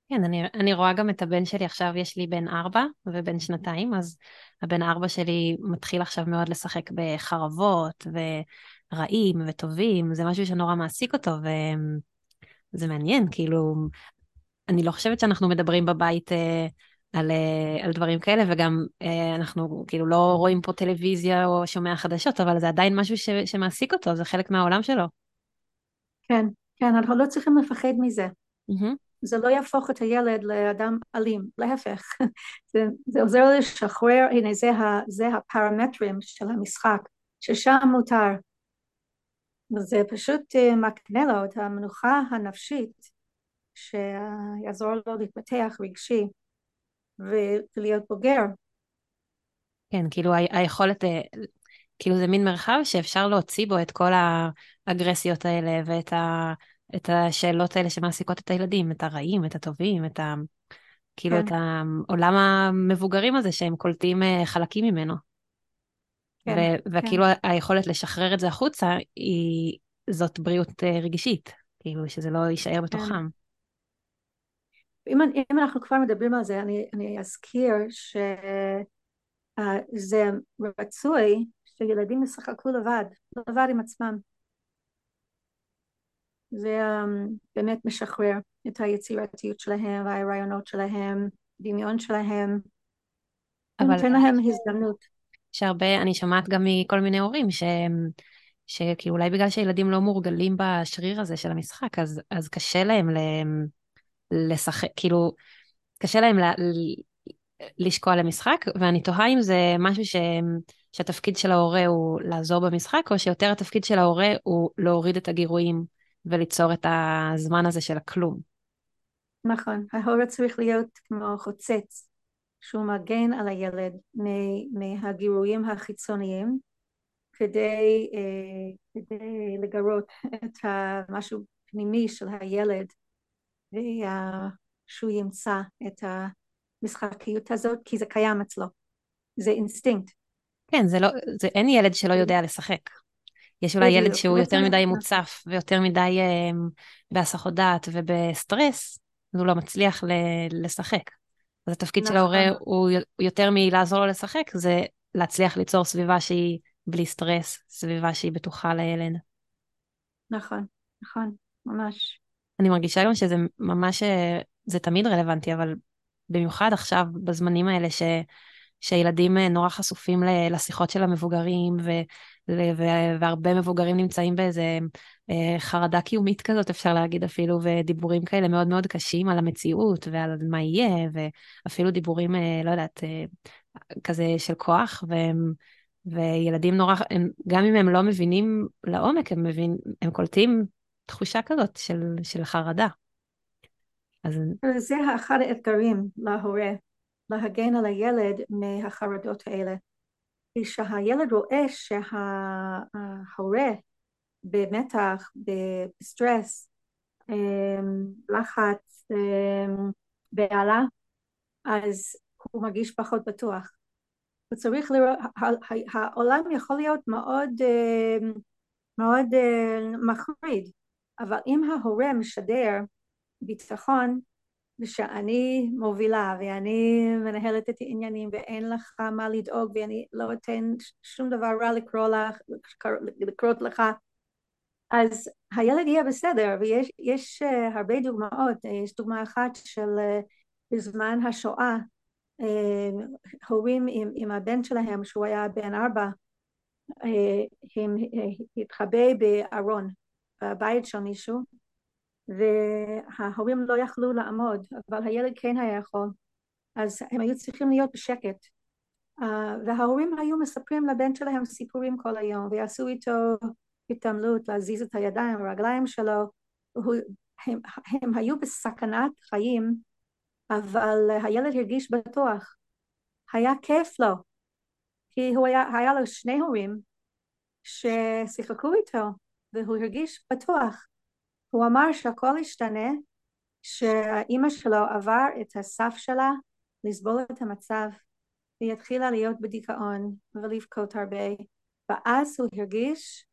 כן, אני, אני רואה גם את הבן שלי עכשיו, יש לי בן ארבע ובן שנתיים, אז הבן ארבע שלי מתחיל עכשיו מאוד לשחק בחרבות ורעים וטובים, זה משהו שנורא מעסיק אותו, וזה מעניין, כאילו, אני לא חושבת שאנחנו מדברים בבית אה, על, אה, על דברים כאלה, וגם אה, אנחנו כאילו לא רואים פה טלוויזיה או שומע חדשות, אבל זה עדיין משהו ש, שמעסיק אותו, זה חלק מהעולם שלו. כן, כן, אנחנו לא צריכים לפחד מזה. Mm-hmm. זה לא יהפוך את הילד לאדם אלים, להפך. זה, זה עוזר לשחרר, הנה זה, ה, זה הפרמטרים של המשחק, ששם מותר. וזה פשוט אה, מקנה לו את המנוחה הנפשית שיעזור לו להתפתח רגשי ולהיות בוגר. כן, כאילו היכולת, אה, כאילו זה מין מרחב שאפשר להוציא בו את כל האגרסיות האלה ואת ה, את השאלות האלה שמעסיקות את הילדים, את הרעים, את הטובים, את ה... כאילו כן. את העולם המבוגרים הזה שהם קולטים אה, חלקים ממנו. כן, ו- וכאילו כן. היכולת לשחרר את זה החוצה היא, זאת בריאות אה, רגשית, כאילו שזה לא יישאר כן. בתוכם. אם, אם אנחנו כבר מדברים על זה, אני, אני אזכיר שזה uh, רצוי שילדים ישחקו לבד, לבד עם עצמם. זה um, באמת משחרר את היצירתיות שלהם והרעיונות שלהם, דמיון שלהם, אבל נותן להם הזדמנות. יש הרבה, אני שומעת גם מכל מיני הורים שהם, שכי אולי בגלל שילדים לא מורגלים בשריר הזה של המשחק, אז, אז קשה להם, להם לשחק, כאילו, קשה להם לה, לשקוע למשחק, ואני תוהה אם זה משהו ש, שהתפקיד של ההורה הוא לעזור במשחק, או שיותר התפקיד של ההורה הוא להוריד את הגירויים וליצור את הזמן הזה של הכלום. נכון, ההורה צריך להיות כמו חוצץ, שהוא מגן על הילד מהגירויים החיצוניים, כדי, אה, כדי לגרות את המשהו פנימי של הילד ושהוא ימצא את המשחקיות הזאת כי זה קיים אצלו, זה אינסטינקט. כן, זה לא, זה, אין ילד שלא יודע לשחק. יש אולי ילד שהוא יותר מדי מוצף ויותר מדי אה, בהסחות דעת ובסטרס, אז הוא לא מצליח ל- לשחק. אז התפקיד נכון. של ההורה הוא יותר מלעזור לו לשחק, זה להצליח ליצור סביבה שהיא בלי סטרס, סביבה שהיא בטוחה לילד. נכון, נכון, ממש. אני מרגישה גם שזה ממש, זה תמיד רלוונטי, אבל במיוחד עכשיו, בזמנים האלה ש, שילדים נורא חשופים לשיחות של המבוגרים, ו, והרבה מבוגרים נמצאים באיזה אה, חרדה קיומית כזאת, אפשר להגיד אפילו, ודיבורים כאלה מאוד מאוד קשים על המציאות ועל מה יהיה, ואפילו דיבורים, אה, לא יודעת, אה, כזה של כוח, והם... וילדים נורא, הם, גם אם הם לא מבינים לעומק, הם, מבין, הם קולטים תחושה כזאת של, של חרדה. אז... זה אחד האתגרים להורה, להגן על הילד מהחרדות האלה. כי שהילד רואה שההורה במתח, בסטרס, אמ, לחץ, אמ, בהלה, אז הוא מרגיש פחות בטוח. הוא צריך לראות, העולם יכול להיות מאוד, אמ, מאוד מחריד, אבל אם ההורה משדר ביטחון ושאני מובילה ואני מנהלת את העניינים ואין לך מה לדאוג ואני לא אתן שום דבר רע לקרוא לך, לקרות לך. אז הילד יהיה בסדר ויש uh, הרבה דוגמאות, יש דוגמה אחת של uh, בזמן השואה הורים עם, עם הבן שלהם שהוא היה בן ארבע הם התחבא בארון בבית של מישהו וההורים לא יכלו לעמוד אבל הילד כן היה יכול אז הם היו צריכים להיות בשקט. uh, וההורים היו מספרים לבן שלהם סיפורים כל היום ויעשו איתו התעמלות להזיז את הידיים והרגליים שלו. הוא, הם, הם היו בסכנת חיים אבל הילד הרגיש בטוח. היה כיף לו כי הוא היה, היה לו שני הורים ששיחקו איתו והוא הרגיש בטוח הוא אמר שהכל השתנה שאימא שלו עבר את הסף שלה לסבול את המצב. והיא התחילה להיות בדיכאון ולבכות הרבה ואז הוא הרגיש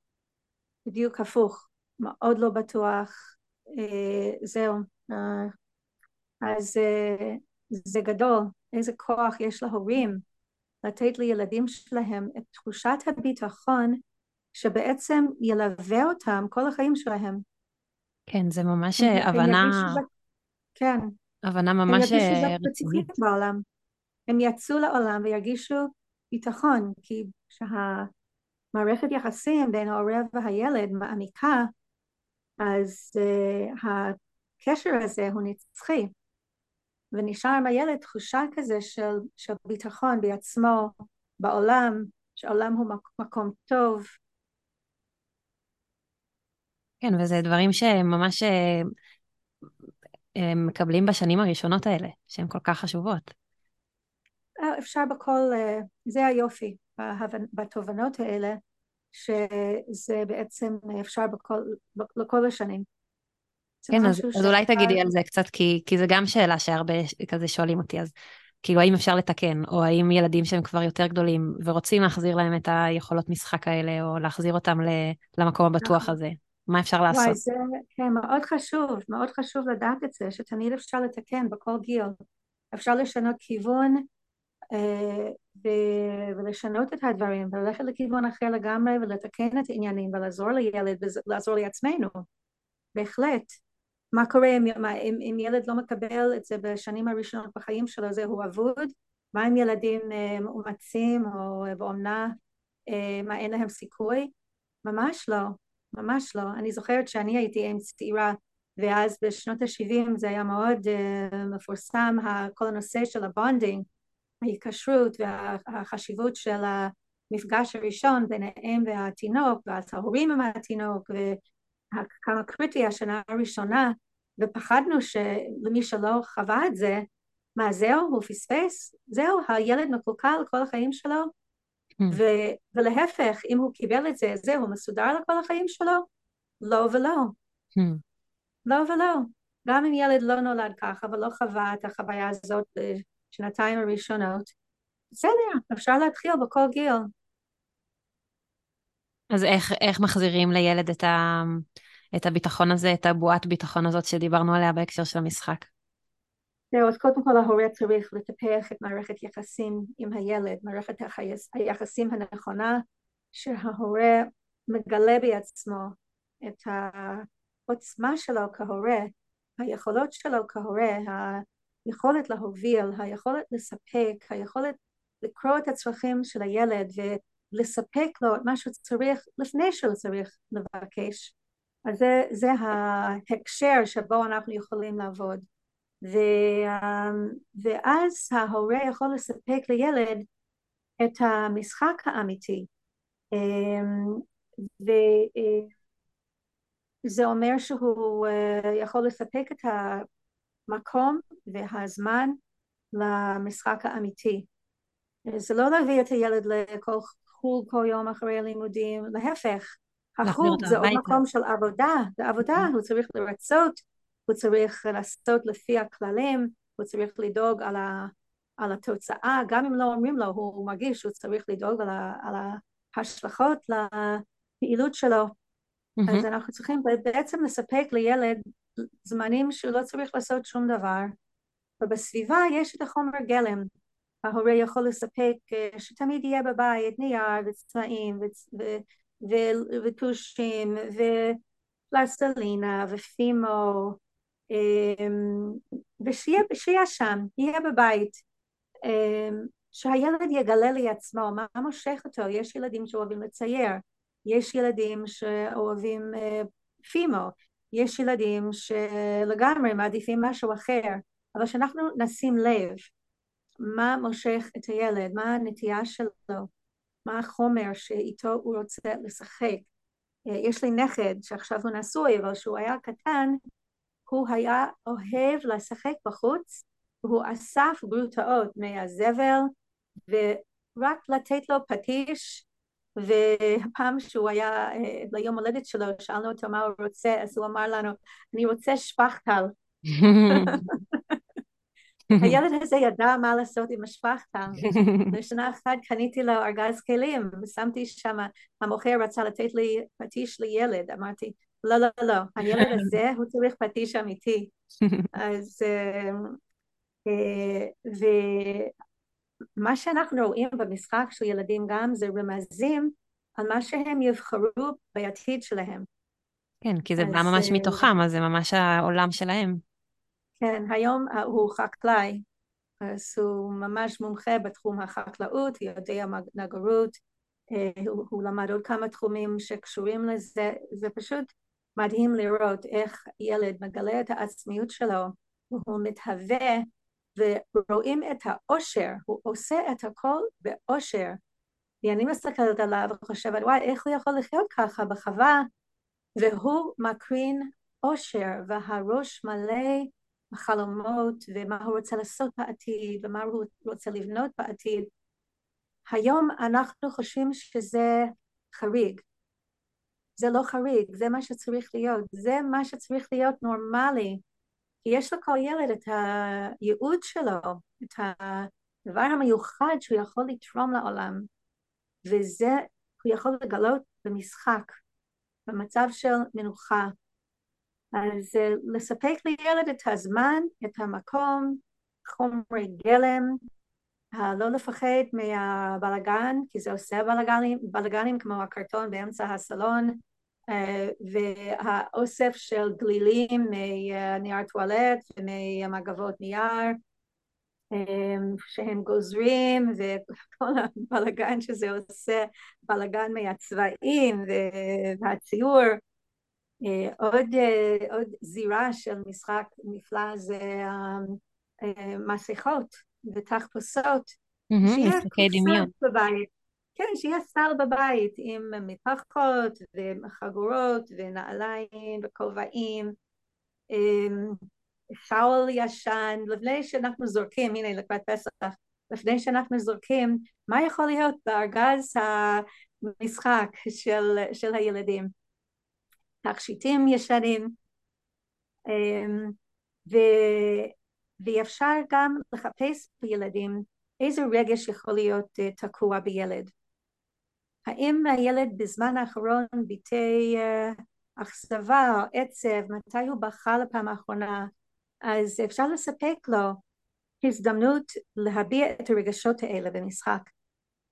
בדיוק הפוך, מאוד לא בטוח, אה, זהו, אה, אז אה, זה גדול, איזה כוח יש להורים לתת לילדים שלהם את תחושת הביטחון שבעצם ילווה אותם כל החיים שלהם. כן, זה ממש הבנה... כן. הבנה ממש רצינית. בעולם. הם יצאו לעולם וירגישו ביטחון, כי שה... מערכת יחסים בין ההורה והילד מעמיקה, אז uh, הקשר הזה הוא נצחי, ונשאר עם הילד תחושה כזה של, של ביטחון בעצמו, בעולם, שהעולם הוא מקום טוב. כן, וזה דברים שממש אה, הם מקבלים בשנים הראשונות האלה, שהן כל כך חשובות. אה, אפשר בכל, זה היופי בתובנות האלה, שזה בעצם אפשר בכל, לכל השנים. כן, אז, אז אולי תגידי על זה קצת, כי, כי זו גם שאלה שהרבה כזה שואלים אותי, אז כאילו האם אפשר לתקן, או האם ילדים שהם כבר יותר גדולים ורוצים להחזיר להם את היכולות משחק האלה, או להחזיר אותם למקום הבטוח נכון. הזה, מה אפשר לעשות? וואי, זה כן, מאוד חשוב, מאוד חשוב לדעת את זה, שתמיד אפשר לתקן בכל גיל. אפשר לשנות כיוון, אה, ולשנות את הדברים וללכת לכיוון אחר לגמרי ולתקן את העניינים ולעזור לילד ולעזור לעצמנו. בהחלט. מה קורה אם, אם, אם ילד לא מקבל את זה בשנים הראשונות בחיים שלו זה הוא אבוד? מה עם ילדים אה, מאומצים או באומנה אה, מה אין להם סיכוי? ממש לא ממש לא אני זוכרת שאני הייתי אם צעירה ואז בשנות ה-70 זה היה מאוד אה, מפורסם, כל הנושא של ה bonding, ההיקשרות והחשיבות של המפגש הראשון בין האם והתינוק, ואז ההורים עם התינוק, וכמה קריטי השנה הראשונה, ופחדנו שלמי שלא חווה את זה, מה זהו, הוא פספס? זהו, הילד מקולקל כל החיים שלו? Mm. ו- ולהפך, אם הוא קיבל את זה, זהו, מסודר לכל החיים שלו? לא ולא. Mm. לא ולא. גם אם ילד לא נולד ככה ולא חווה את החוויה הזאת בשנתיים הראשונות, בסדר, אפשר להתחיל בכל גיל. אז איך, איך מחזירים לילד את, ה, את הביטחון הזה, את הבועת ביטחון הזאת שדיברנו עליה בהקשר של המשחק? זהו, אז קודם כל ההורה צריך לטפח את מערכת יחסים עם הילד, מערכת היחסים הנכונה, שההורה מגלה בעצמו את העוצמה שלו כהורה, היכולות שלו כהורה, היכולת להוביל, היכולת לספק, היכולת לקרוא את הצרכים של הילד ולספק לו את מה שהוא צריך לפני שהוא צריך לבקש. אז זה, זה ההקשר שבו אנחנו יכולים לעבוד. ו, ואז ההורה יכול לספק לילד את המשחק האמיתי. וזה אומר שהוא אה, יכול לספק את המקום והזמן למשחק האמיתי. זה לא להביא את הילד לכל חוג כל יום אחרי הלימודים, להפך, החוג זה עוד מקום של עבודה, זה עבודה, הוא צריך לרצות הוא צריך לעשות לפי הכללים, הוא צריך לדאוג על, ה, על התוצאה, גם אם לא אומרים לו, הוא מרגיש שהוא צריך לדאוג על, ה, על ההשלכות לפעילות שלו. Mm-hmm. אז אנחנו צריכים בעצם לספק לילד זמנים שהוא לא צריך לעשות שום דבר, ובסביבה יש את החומר גלם. ההורה יכול לספק אה, שתמיד יהיה בבית נייר וצבעים וטושים ופלסטלינה ופימו ושיהיה שם, יהיה בבית, אמ, שהילד יגלה לעצמו מה מושך אותו, יש ילדים שאוהבים לצייר, יש ילדים שאוהבים אה, פימו, יש ילדים שלגמרי מעדיפים משהו אחר, אבל שאנחנו נשים לב מה מושך את הילד, מה הנטייה שלו, מה החומר שאיתו הוא רוצה לשחק. אה, יש לי נכד שעכשיו הוא נשוי, אבל כשהוא היה קטן, הוא היה אוהב לשחק בחוץ, והוא אסף גרוטאות מהזבל, ורק לתת לו פטיש, והפעם שהוא היה אה, ביום הולדת שלו, שאלנו אותו מה הוא רוצה, אז הוא אמר לנו, אני רוצה שפכטל. הילד הזה ידע מה לעשות עם השפכטל. בשנה אחת קניתי לו ארגז כלים, ושמתי שם, המוכר רצה לתת לי פטיש לילד, אמרתי, לא, לא, לא, הילד הזה הוא צריך פטיש אמיתי. אז, אה, אה, ומה שאנחנו רואים במשחק של ילדים גם זה רמזים על מה שהם יבחרו בעתיד שלהם. כן, כי זה בא ממש אה, מתוכם, אז זה ממש העולם שלהם. כן, היום הוא חקלאי, אז הוא ממש מומחה בתחום החקלאות, יודע נגרות, הוא, הוא למד עוד כמה תחומים שקשורים לזה, זה פשוט מדהים לראות איך ילד מגלה את העצמיות שלו והוא מתהווה ורואים את האושר, הוא עושה את הכל באושר. ואני מסתכלת עליו וחושבת, וואי, איך הוא יכול לחיות ככה בחווה? והוא מקרין אושר, והראש מלא בחלומות, ומה הוא רוצה לעשות בעתיד, ומה הוא רוצה לבנות בעתיד. היום אנחנו חושבים שזה חריג, זה לא חריג, זה מה שצריך להיות, זה מה שצריך להיות נורמלי. כי יש לכל ילד את הייעוד שלו, את הדבר המיוחד שהוא יכול לתרום לעולם, וזה הוא יכול לגלות במשחק, במצב של מנוחה. אז לספק לילד את הזמן, את המקום, חומרי גלם, לא לפחד מהבלגן, כי זה עושה בלגנים, בלגנים כמו הקרטון באמצע הסלון, אה, והאוסף של גלילים מנייר טואלט וממגבות נייר אה, שהם גוזרים וכל הבלגן שזה עושה, בלגן מהצבעים והציור. עוד, עוד זירה של משחק נפלא זה מסכות ותחפושות, שיהיה קופסה בבית, כן, שיהיה סל בבית עם מפחות וחגורות ונעליים וכובעים, שאול ישן, לפני שאנחנו זורקים, הנה לקראת פסח, לפני שאנחנו זורקים, מה יכול להיות בארגז המשחק של, של הילדים? תכשיטים ישנים, ו, ואפשר גם לחפש בילדים איזה רגש יכול להיות תקוע בילד. האם הילד בזמן האחרון ביטא אכזבה או עצב, מתי הוא בכה לפעם האחרונה, אז אפשר לספק לו הזדמנות להביע את הרגשות האלה במשחק.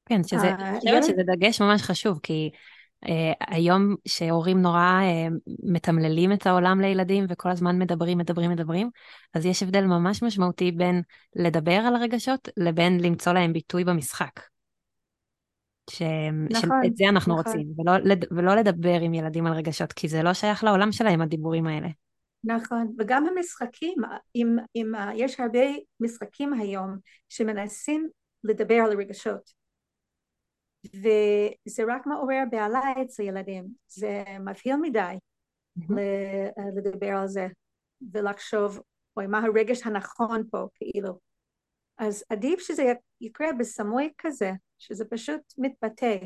כן, שזה, אני חושבת שזה דגש ממש חשוב, כי היום שהורים נורא uh, מתמללים את העולם לילדים וכל הזמן מדברים, מדברים, מדברים, אז יש הבדל ממש משמעותי בין לדבר על הרגשות לבין למצוא להם ביטוי במשחק. ש... נכון, שאת זה אנחנו נכון. רוצים, ולא, ולא לדבר עם ילדים על רגשות, כי זה לא שייך לעולם שלהם, הדיבורים האלה. נכון, וגם המשחקים, אם, אם, יש הרבה משחקים היום שמנסים לדבר על רגשות, וזה רק מעורר בעלה אצל ילדים, זה מבהיל מדי mm-hmm. לדבר על זה ולחשוב, אוי, מה הרגש הנכון פה, כאילו. אז עדיף שזה יקרה בסמוי כזה, שזה פשוט מתבטא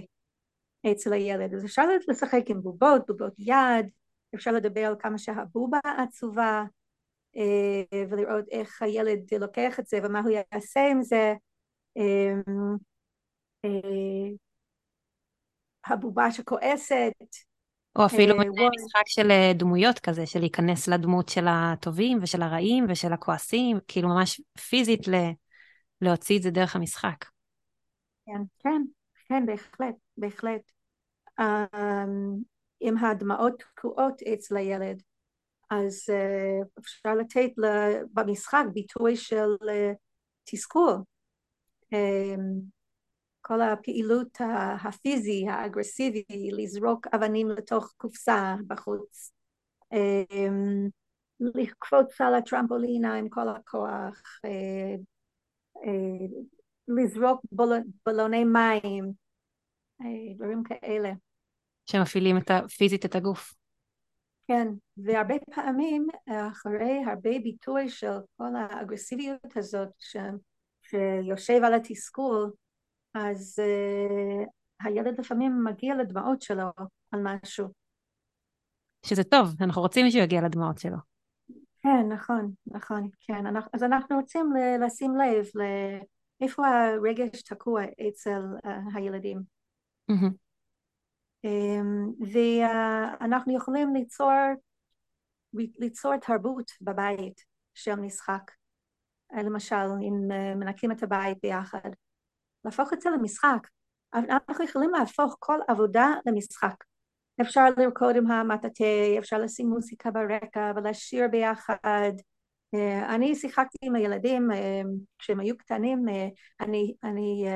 אצל הילד. אז אפשר לשחק עם בובות, בובות יד, אפשר לדבר על כמה שהבובה עצובה, אה, ולראות איך הילד לוקח את זה ומה הוא יעשה עם זה. אה, אה, הבובה שכועסת. או אפילו משחק של דמויות כזה, של להיכנס לדמות של הטובים ושל הרעים ושל הכועסים, כאילו ממש פיזית להוציא את זה דרך המשחק. כן, כן, כן, בהחלט, בהחלט. עם הדמעות תקועות אצל הילד, אז אפשר לתת במשחק ביטוי של תסכול. כל הפעילות הפיזי, האגרסיבי, לזרוק אבנים לתוך קופסה בחוץ, לקפוץ על הטרמפולינה עם כל הכוח, לזרוק בלוני מים, דברים כאלה. שמפעילים את פיזית את הגוף. כן, והרבה פעמים אחרי הרבה ביטוי של כל האגרסיביות הזאת ש, שיושב על התסכול, אז uh, הילד לפעמים מגיע לדמעות שלו על משהו. שזה טוב, אנחנו רוצים מישהו יגיע לדמעות שלו. כן, נכון, נכון, כן. אנחנו, אז אנחנו רוצים לשים לב לאיפה הרגש תקוע אצל uh, הילדים. Mm-hmm. Um, ואנחנו יכולים ליצור, ליצור תרבות בבית של משחק. למשל, אם מנקים את הבית ביחד, להפוך את זה למשחק. אנחנו יכולים להפוך כל עבודה למשחק. אפשר לרקוד עם המטאטה, אפשר לשים מוסיקה ברקע ולשיר ביחד. אה, אני שיחקתי עם הילדים אה, כשהם היו קטנים, אה, אני, אני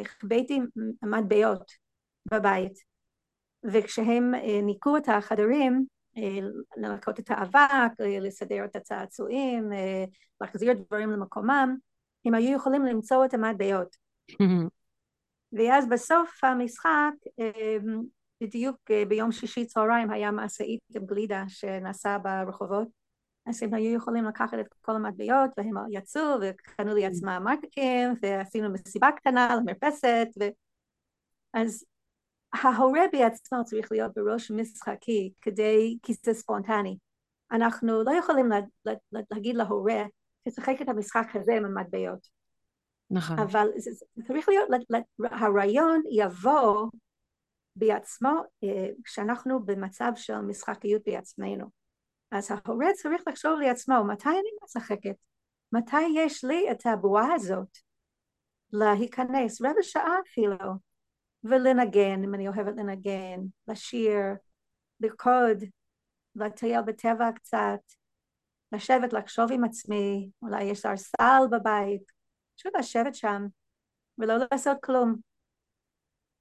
החבאתי מטבעות בבית, וכשהם ניקו את החדרים, לנקות את האבק, לסדר את הצעצועים, להחזיר דברים למקומם, הם היו יכולים למצוא את המטבעות. ואז בסוף המשחק בדיוק אה, ביום שישי צהריים היה מעשאית עם גלידה שנסעה ברחובות. אז הם היו יכולים לקחת את כל המטבעות והם יצאו וקנו לעצמם מרקטים ועשינו מסיבה קטנה למרפסת ו... אז ההורה בעצמו צריך להיות בראש משחקי כדי, כי זה ספונטני. אנחנו לא יכולים לה, לה, להגיד להורה תשחק את המשחק הזה עם המטבעות נכון. אבל זה, זה צריך להיות, הרעיון יבוא בעצמו אה, כשאנחנו במצב של משחקיות בעצמנו. אז ההורה צריך לחשוב לעצמו מתי אני משחקת, מתי יש לי את הבועה הזאת להיכנס רבע שעה אפילו ולנגן אם אני אוהבת לנגן, לשיר, לרקוד, לטייל בטבע קצת, לשבת לחשוב עם עצמי, אולי יש ערסל בבית, פשוט לשבת שם ולא לעשות כלום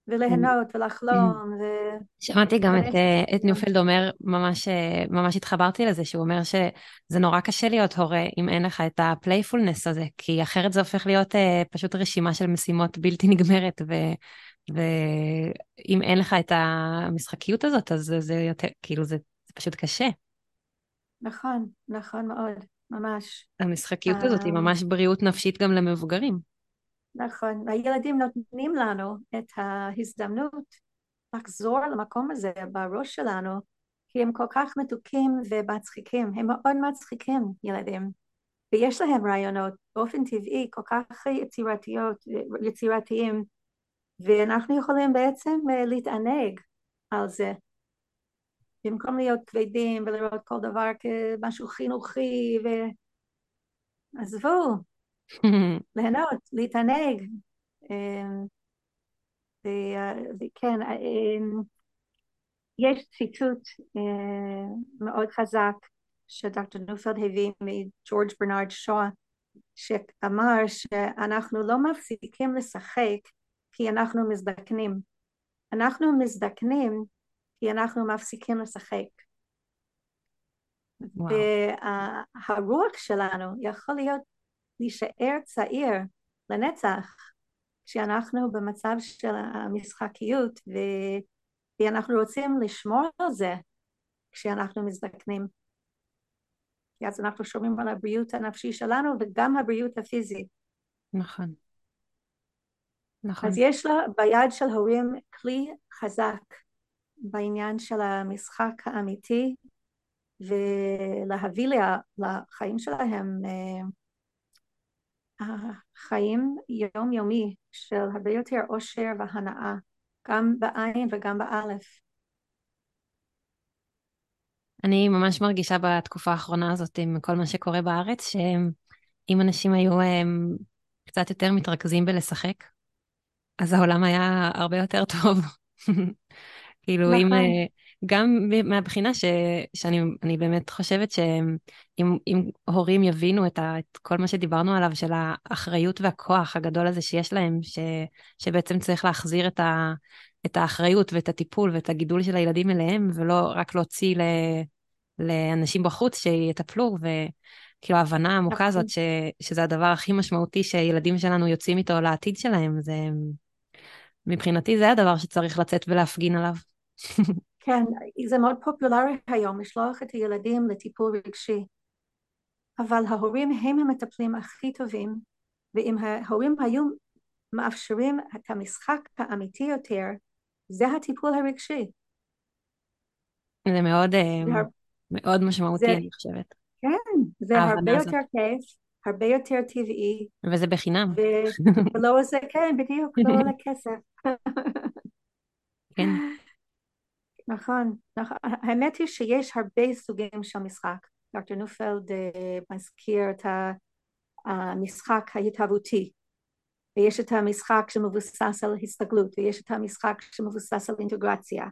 וליהנות ולחלום. ו... שמעתי גם את, אה, את ניופלד אומר, ממש, אה, ממש התחברתי לזה, שהוא אומר שזה נורא קשה להיות הורה אם אין לך את ה playfulness הזה, כי אחרת זה הופך להיות אה, פשוט רשימה של משימות בלתי נגמרת, ו, ואם אין לך את המשחקיות הזאת, אז זה, זה יותר, כאילו זה, זה פשוט קשה. נכון, נכון מאוד, ממש. המשחקיות הזאת היא ממש בריאות נפשית גם למבוגרים. נכון, והילדים נותנים לנו את ההזדמנות לחזור למקום הזה בראש שלנו, כי הם כל כך מתוקים ומצחיקים, הם מאוד מצחיקים ילדים, ויש להם רעיונות באופן טבעי כל כך יצירתיות, יצירתיים, ואנחנו יכולים בעצם אה, להתענג על זה. במקום להיות כבדים ולראות כל דבר כמשהו חינוכי, ועזבו, ליהנות, להתענג. וכן, אמ, יש ציטוט אה, מאוד חזק שדוקטור נופלד הביא מג'ורג' ברנרד שואה, שאמר שאנחנו לא מפסיקים לשחק כי אנחנו מזדקנים. אנחנו מזדקנים כי אנחנו מפסיקים לשחק. והרוח שלנו יכול להיות להישאר צעיר לנצח כשאנחנו במצב של המשחקיות ו... ואנחנו רוצים לשמור על זה כשאנחנו מזדקנים. כי אז אנחנו שומרים על הבריאות הנפשי שלנו וגם הבריאות הפיזית. נכון. נכון. אז יש לה ביד של הורים כלי חזק בעניין של המשחק האמיתי ולהביא לחיים שלהם אה, החיים יומיומי של הרבה יותר אושר והנאה, גם בעין וגם באלף. אני ממש מרגישה בתקופה האחרונה הזאת עם כל מה שקורה בארץ, שאם אנשים היו הם, קצת יותר מתרכזים בלשחק, אז העולם היה הרבה יותר טוב. כאילו, נכון. אם, אה, גם מהבחינה ש, שאני באמת חושבת שאם הורים יבינו את, ה, את כל מה שדיברנו עליו, של האחריות והכוח הגדול הזה שיש להם, ש, שבעצם צריך להחזיר את, ה, את האחריות ואת הטיפול ואת הגידול של הילדים אליהם, ולא רק להוציא ל, לאנשים בחוץ שיטפלו, וכאילו ההבנה העמוקה הזאת, נכון. ש, שזה הדבר הכי משמעותי שילדים שלנו יוצאים איתו לעתיד שלהם, זה... מבחינתי זה הדבר שצריך לצאת ולהפגין עליו. כן, זה מאוד פופולרי היום לשלוח את הילדים לטיפול רגשי, אבל ההורים הם המטפלים הכי טובים, ואם ההורים היו מאפשרים את המשחק האמיתי יותר, זה הטיפול הרגשי. זה מאוד, אה, זה מאוד משמעותי, זה, אני חושבת. כן, זה הרבה הזאת. יותר כיף, הרבה יותר טבעי. וזה בחינם. ולא זה, כן, בדיוק, לא עולה כסף. כן. נכון, נכון, האמת היא שיש הרבה סוגים של משחק, דוקטור נופלד uh, מזכיר את המשחק ההתהוותי, ויש את המשחק שמבוסס על הסתגלות, ויש את המשחק שמבוסס על אינטגרציה,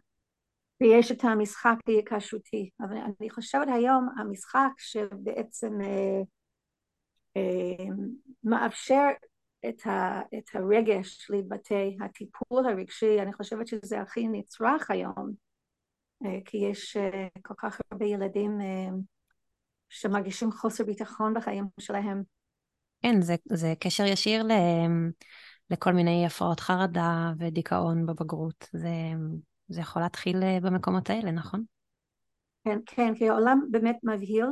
ויש את המשחק ההיקשרותי, אבל אני חושבת היום המשחק שבעצם uh, uh, מאפשר את, ה, את הרגש להתבטא, הטיפול הרגשי, אני חושבת שזה הכי נצרך היום, אה, כי יש אה, כל כך הרבה ילדים אה, שמרגישים חוסר ביטחון בחיים שלהם. כן, זה, זה קשר ישיר ל, לכל מיני הפרעות חרדה ודיכאון בבגרות. זה, זה יכול להתחיל במקומות האלה, נכון? כן, כן, כי העולם באמת מבהיל,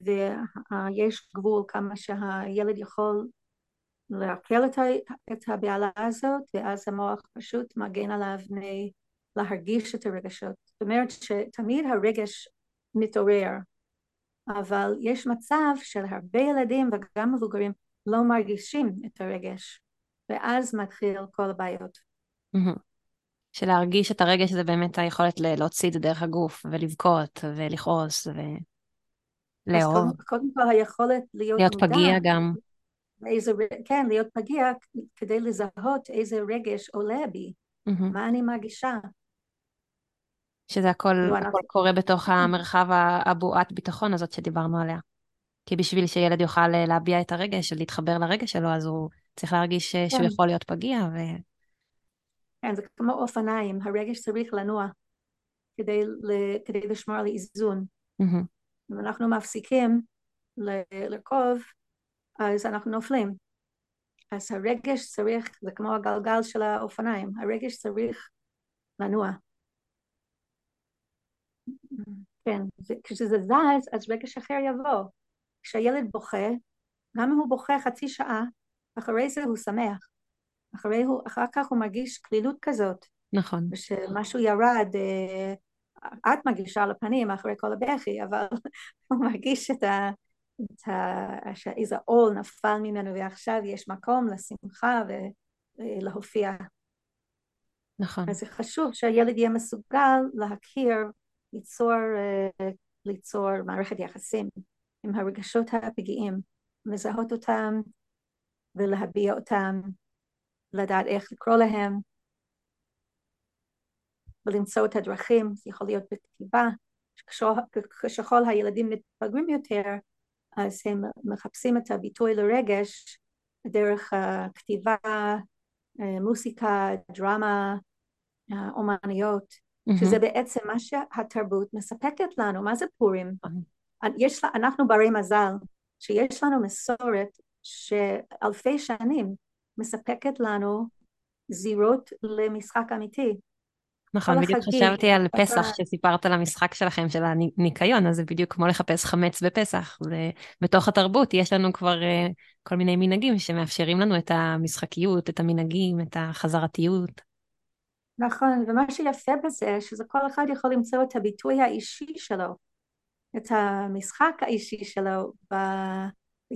ויש גבול כמה שהילד יכול לעכל את הבעלה הזאת, ואז המוח פשוט מגן עליו להרגיש את הרגשות. זאת אומרת שתמיד הרגש מתעורר, אבל יש מצב של הרבה ילדים וגם מבוגרים לא מרגישים את הרגש, ואז מתחיל כל הבעיות. של להרגיש את הרגש זה באמת היכולת להוציא את זה דרך הגוף ולבכות ולכעוס ולאהוב. קודם, קודם כל היכולת להיות, להיות מודע. פגיע גם. איזה, כן, להיות פגיע כדי לזהות איזה רגש עולה בי, mm-hmm. מה אני מרגישה. שזה הכל, הכל קורה בתוך המרחב הבועת ביטחון הזאת שדיברנו עליה. כי בשביל שילד יוכל אה, להביע את הרגש, להתחבר לרגש שלו, אז הוא צריך להרגיש אה, שהוא כן. יכול להיות פגיע. ו... כן, זה כמו אופניים, הרגש צריך לנוע כדי, כדי לשמור על איזון. Mm-hmm. אם אנחנו מפסיקים לרכוב, אז אנחנו נופלים. אז הרגש צריך, זה כמו הגלגל של האופניים, הרגש צריך לנוע. כן, כשזה זז, אז רגש אחר יבוא. כשהילד בוכה, גם אם הוא בוכה חצי שעה, אחרי זה הוא שמח. אחרי הוא, אחר כך הוא מרגיש קלילות כזאת. נכון. ושמשהו ירד, אה, את מרגישה על הפנים אחרי כל הבכי, אבל הוא מרגיש את ה... את ה... שאיזה עול נפל ממנו ועכשיו יש מקום לשמחה ולהופיע. נכון. אז זה חשוב שהילד יהיה מסוגל להכיר, ליצור, אה, ליצור מערכת יחסים עם הרגשות הפגיעים, לזהות אותם ולהביע אותם, לדעת איך לקרוא להם ולמצוא את הדרכים, זה יכול להיות בכתיבה, ככל הילדים מתבגרים יותר אז הם מחפשים את הביטוי לרגש דרך הכתיבה, אה, מוסיקה, דרמה, אה, אומניות. שזה בעצם מה שהתרבות מספקת לנו. מה זה פורים? Mm-hmm. יש, אנחנו ברי מזל שיש לנו מסורת שאלפי שנים מספקת לנו זירות למשחק אמיתי. נכון, בדיוק חגים, חשבתי על פסח שסיפרת על המשחק שלכם, של הניקיון, אז זה בדיוק כמו לחפש חמץ בפסח. ובתוך התרבות יש לנו כבר uh, כל מיני מנהגים שמאפשרים לנו את המשחקיות, את המנהגים, את החזרתיות. נכון, ומה שיפה בזה, שזה כל אחד יכול למצוא את הביטוי האישי שלו, את המשחק האישי שלו. ב...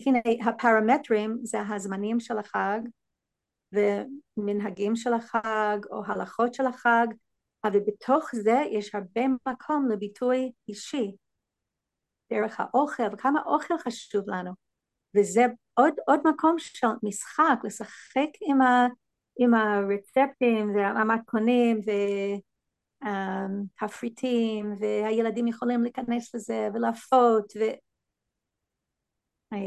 הנה, הפרמטרים זה הזמנים של החג, ומנהגים של החג, או הלכות של החג, אבל בתוך זה יש הרבה מקום לביטוי אישי, דרך האוכל, וכמה אוכל חשוב לנו. וזה עוד, עוד מקום של משחק, לשחק עם, ה, עם הרצפטים והמתכונים והתפריטים, והילדים יכולים להיכנס לזה ולהפות, ו... אה,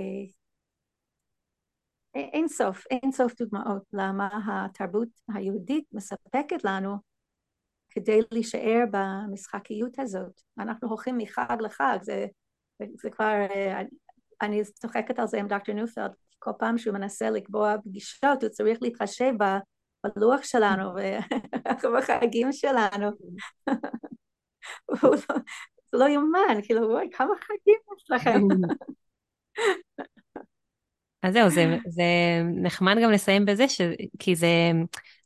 אין סוף, אין סוף דוגמאות למה התרבות היהודית מספקת לנו כדי להישאר במשחקיות הזאת. אנחנו הולכים מחג לחג, זה, זה כבר, אה, אני צוחקת על זה עם דוקטור ניופלד, כל פעם שהוא מנסה לקבוע פגישות הוא צריך להתחשב בלוח שלנו ובחגים שלנו. זה לא יאומן, כאילו, וואי, כמה חגים יש לכם. אז זהו, זה, זה נחמד גם לסיים בזה, ש... כי זה,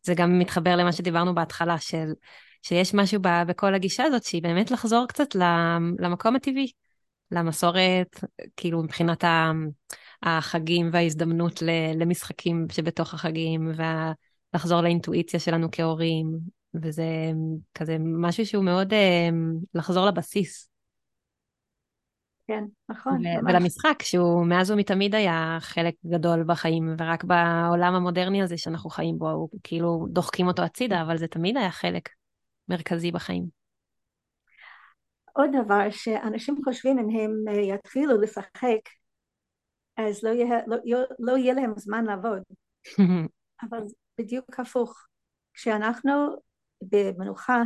זה גם מתחבר למה שדיברנו בהתחלה, של שיש משהו בכל הגישה הזאת, שהיא באמת לחזור קצת למקום הטבעי, למסורת, כאילו מבחינת החגים וההזדמנות למשחקים שבתוך החגים, ולחזור לאינטואיציה שלנו כהורים, וזה כזה משהו שהוא מאוד אה, לחזור לבסיס. כן, נכון. ו- ולמשחק, שהוא מאז ומתמיד היה חלק גדול בחיים, ורק בעולם המודרני הזה שאנחנו חיים בו, כאילו דוחקים אותו הצידה, אבל זה תמיד היה חלק. מרכזי בחיים. עוד דבר שאנשים חושבים אם הם אה, יתחילו לשחק אז לא יהיה, לא, לא יהיה להם זמן לעבוד. אבל בדיוק הפוך. כשאנחנו במנוחה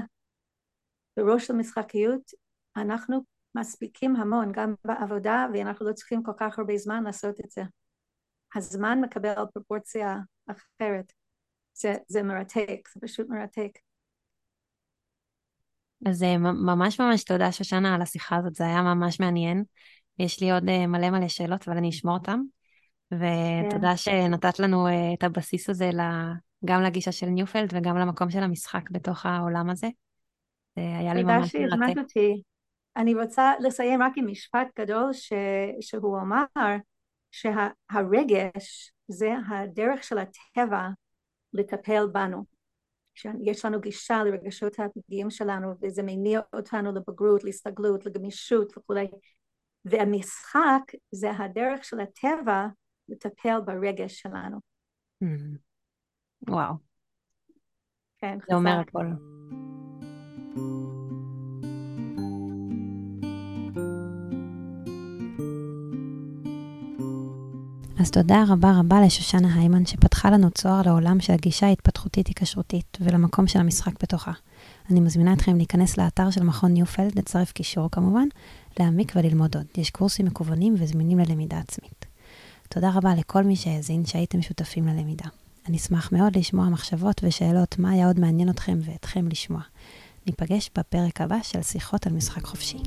בראש המשחקיות אנחנו מספיקים המון גם בעבודה ואנחנו לא צריכים כל כך הרבה זמן לעשות את זה. הזמן מקבל פרופורציה אחרת. זה, זה מרתק זה פשוט מרתק. אז אה, ממש ממש תודה שושנה על השיחה הזאת, זה היה ממש מעניין. יש לי עוד אה, מלא מלא שאלות, אבל אני אשמור אותן. ותודה כן. שנתת לנו אה, את הבסיס הזה גם לגישה של ניופלד וגם למקום של המשחק בתוך העולם הזה. זה היה לי ממש מרתק. תודה שהזמנת אותי. אני רוצה לסיים רק עם משפט גדול ש... שהוא אמר שהרגש זה הדרך של הטבע לטפל בנו. שיש לנו גישה לרגשות הפגיעים שלנו וזה מניע אותנו לבגרות, להסתגלות, לגמישות וכולי והמשחק זה הדרך של הטבע לטפל ברגש שלנו. Mm-hmm. וואו. כן, זה אומר הכל. אז תודה רבה רבה לשושנה היימן שפתחה לנו צוהר לעולם של הגישה ההתפתחותית היקשרותית ולמקום של המשחק בתוכה. אני מזמינה אתכם להיכנס לאתר של מכון ניופלד, לצרף קישור כמובן, להעמיק וללמוד עוד. יש קורסים מקוונים וזמינים ללמידה עצמית. תודה רבה לכל מי שהאזין שהייתם שותפים ללמידה. אני אשמח מאוד לשמוע מחשבות ושאלות מה היה עוד מעניין אתכם ואתכם לשמוע. ניפגש בפרק הבא של שיחות על משחק חופשי.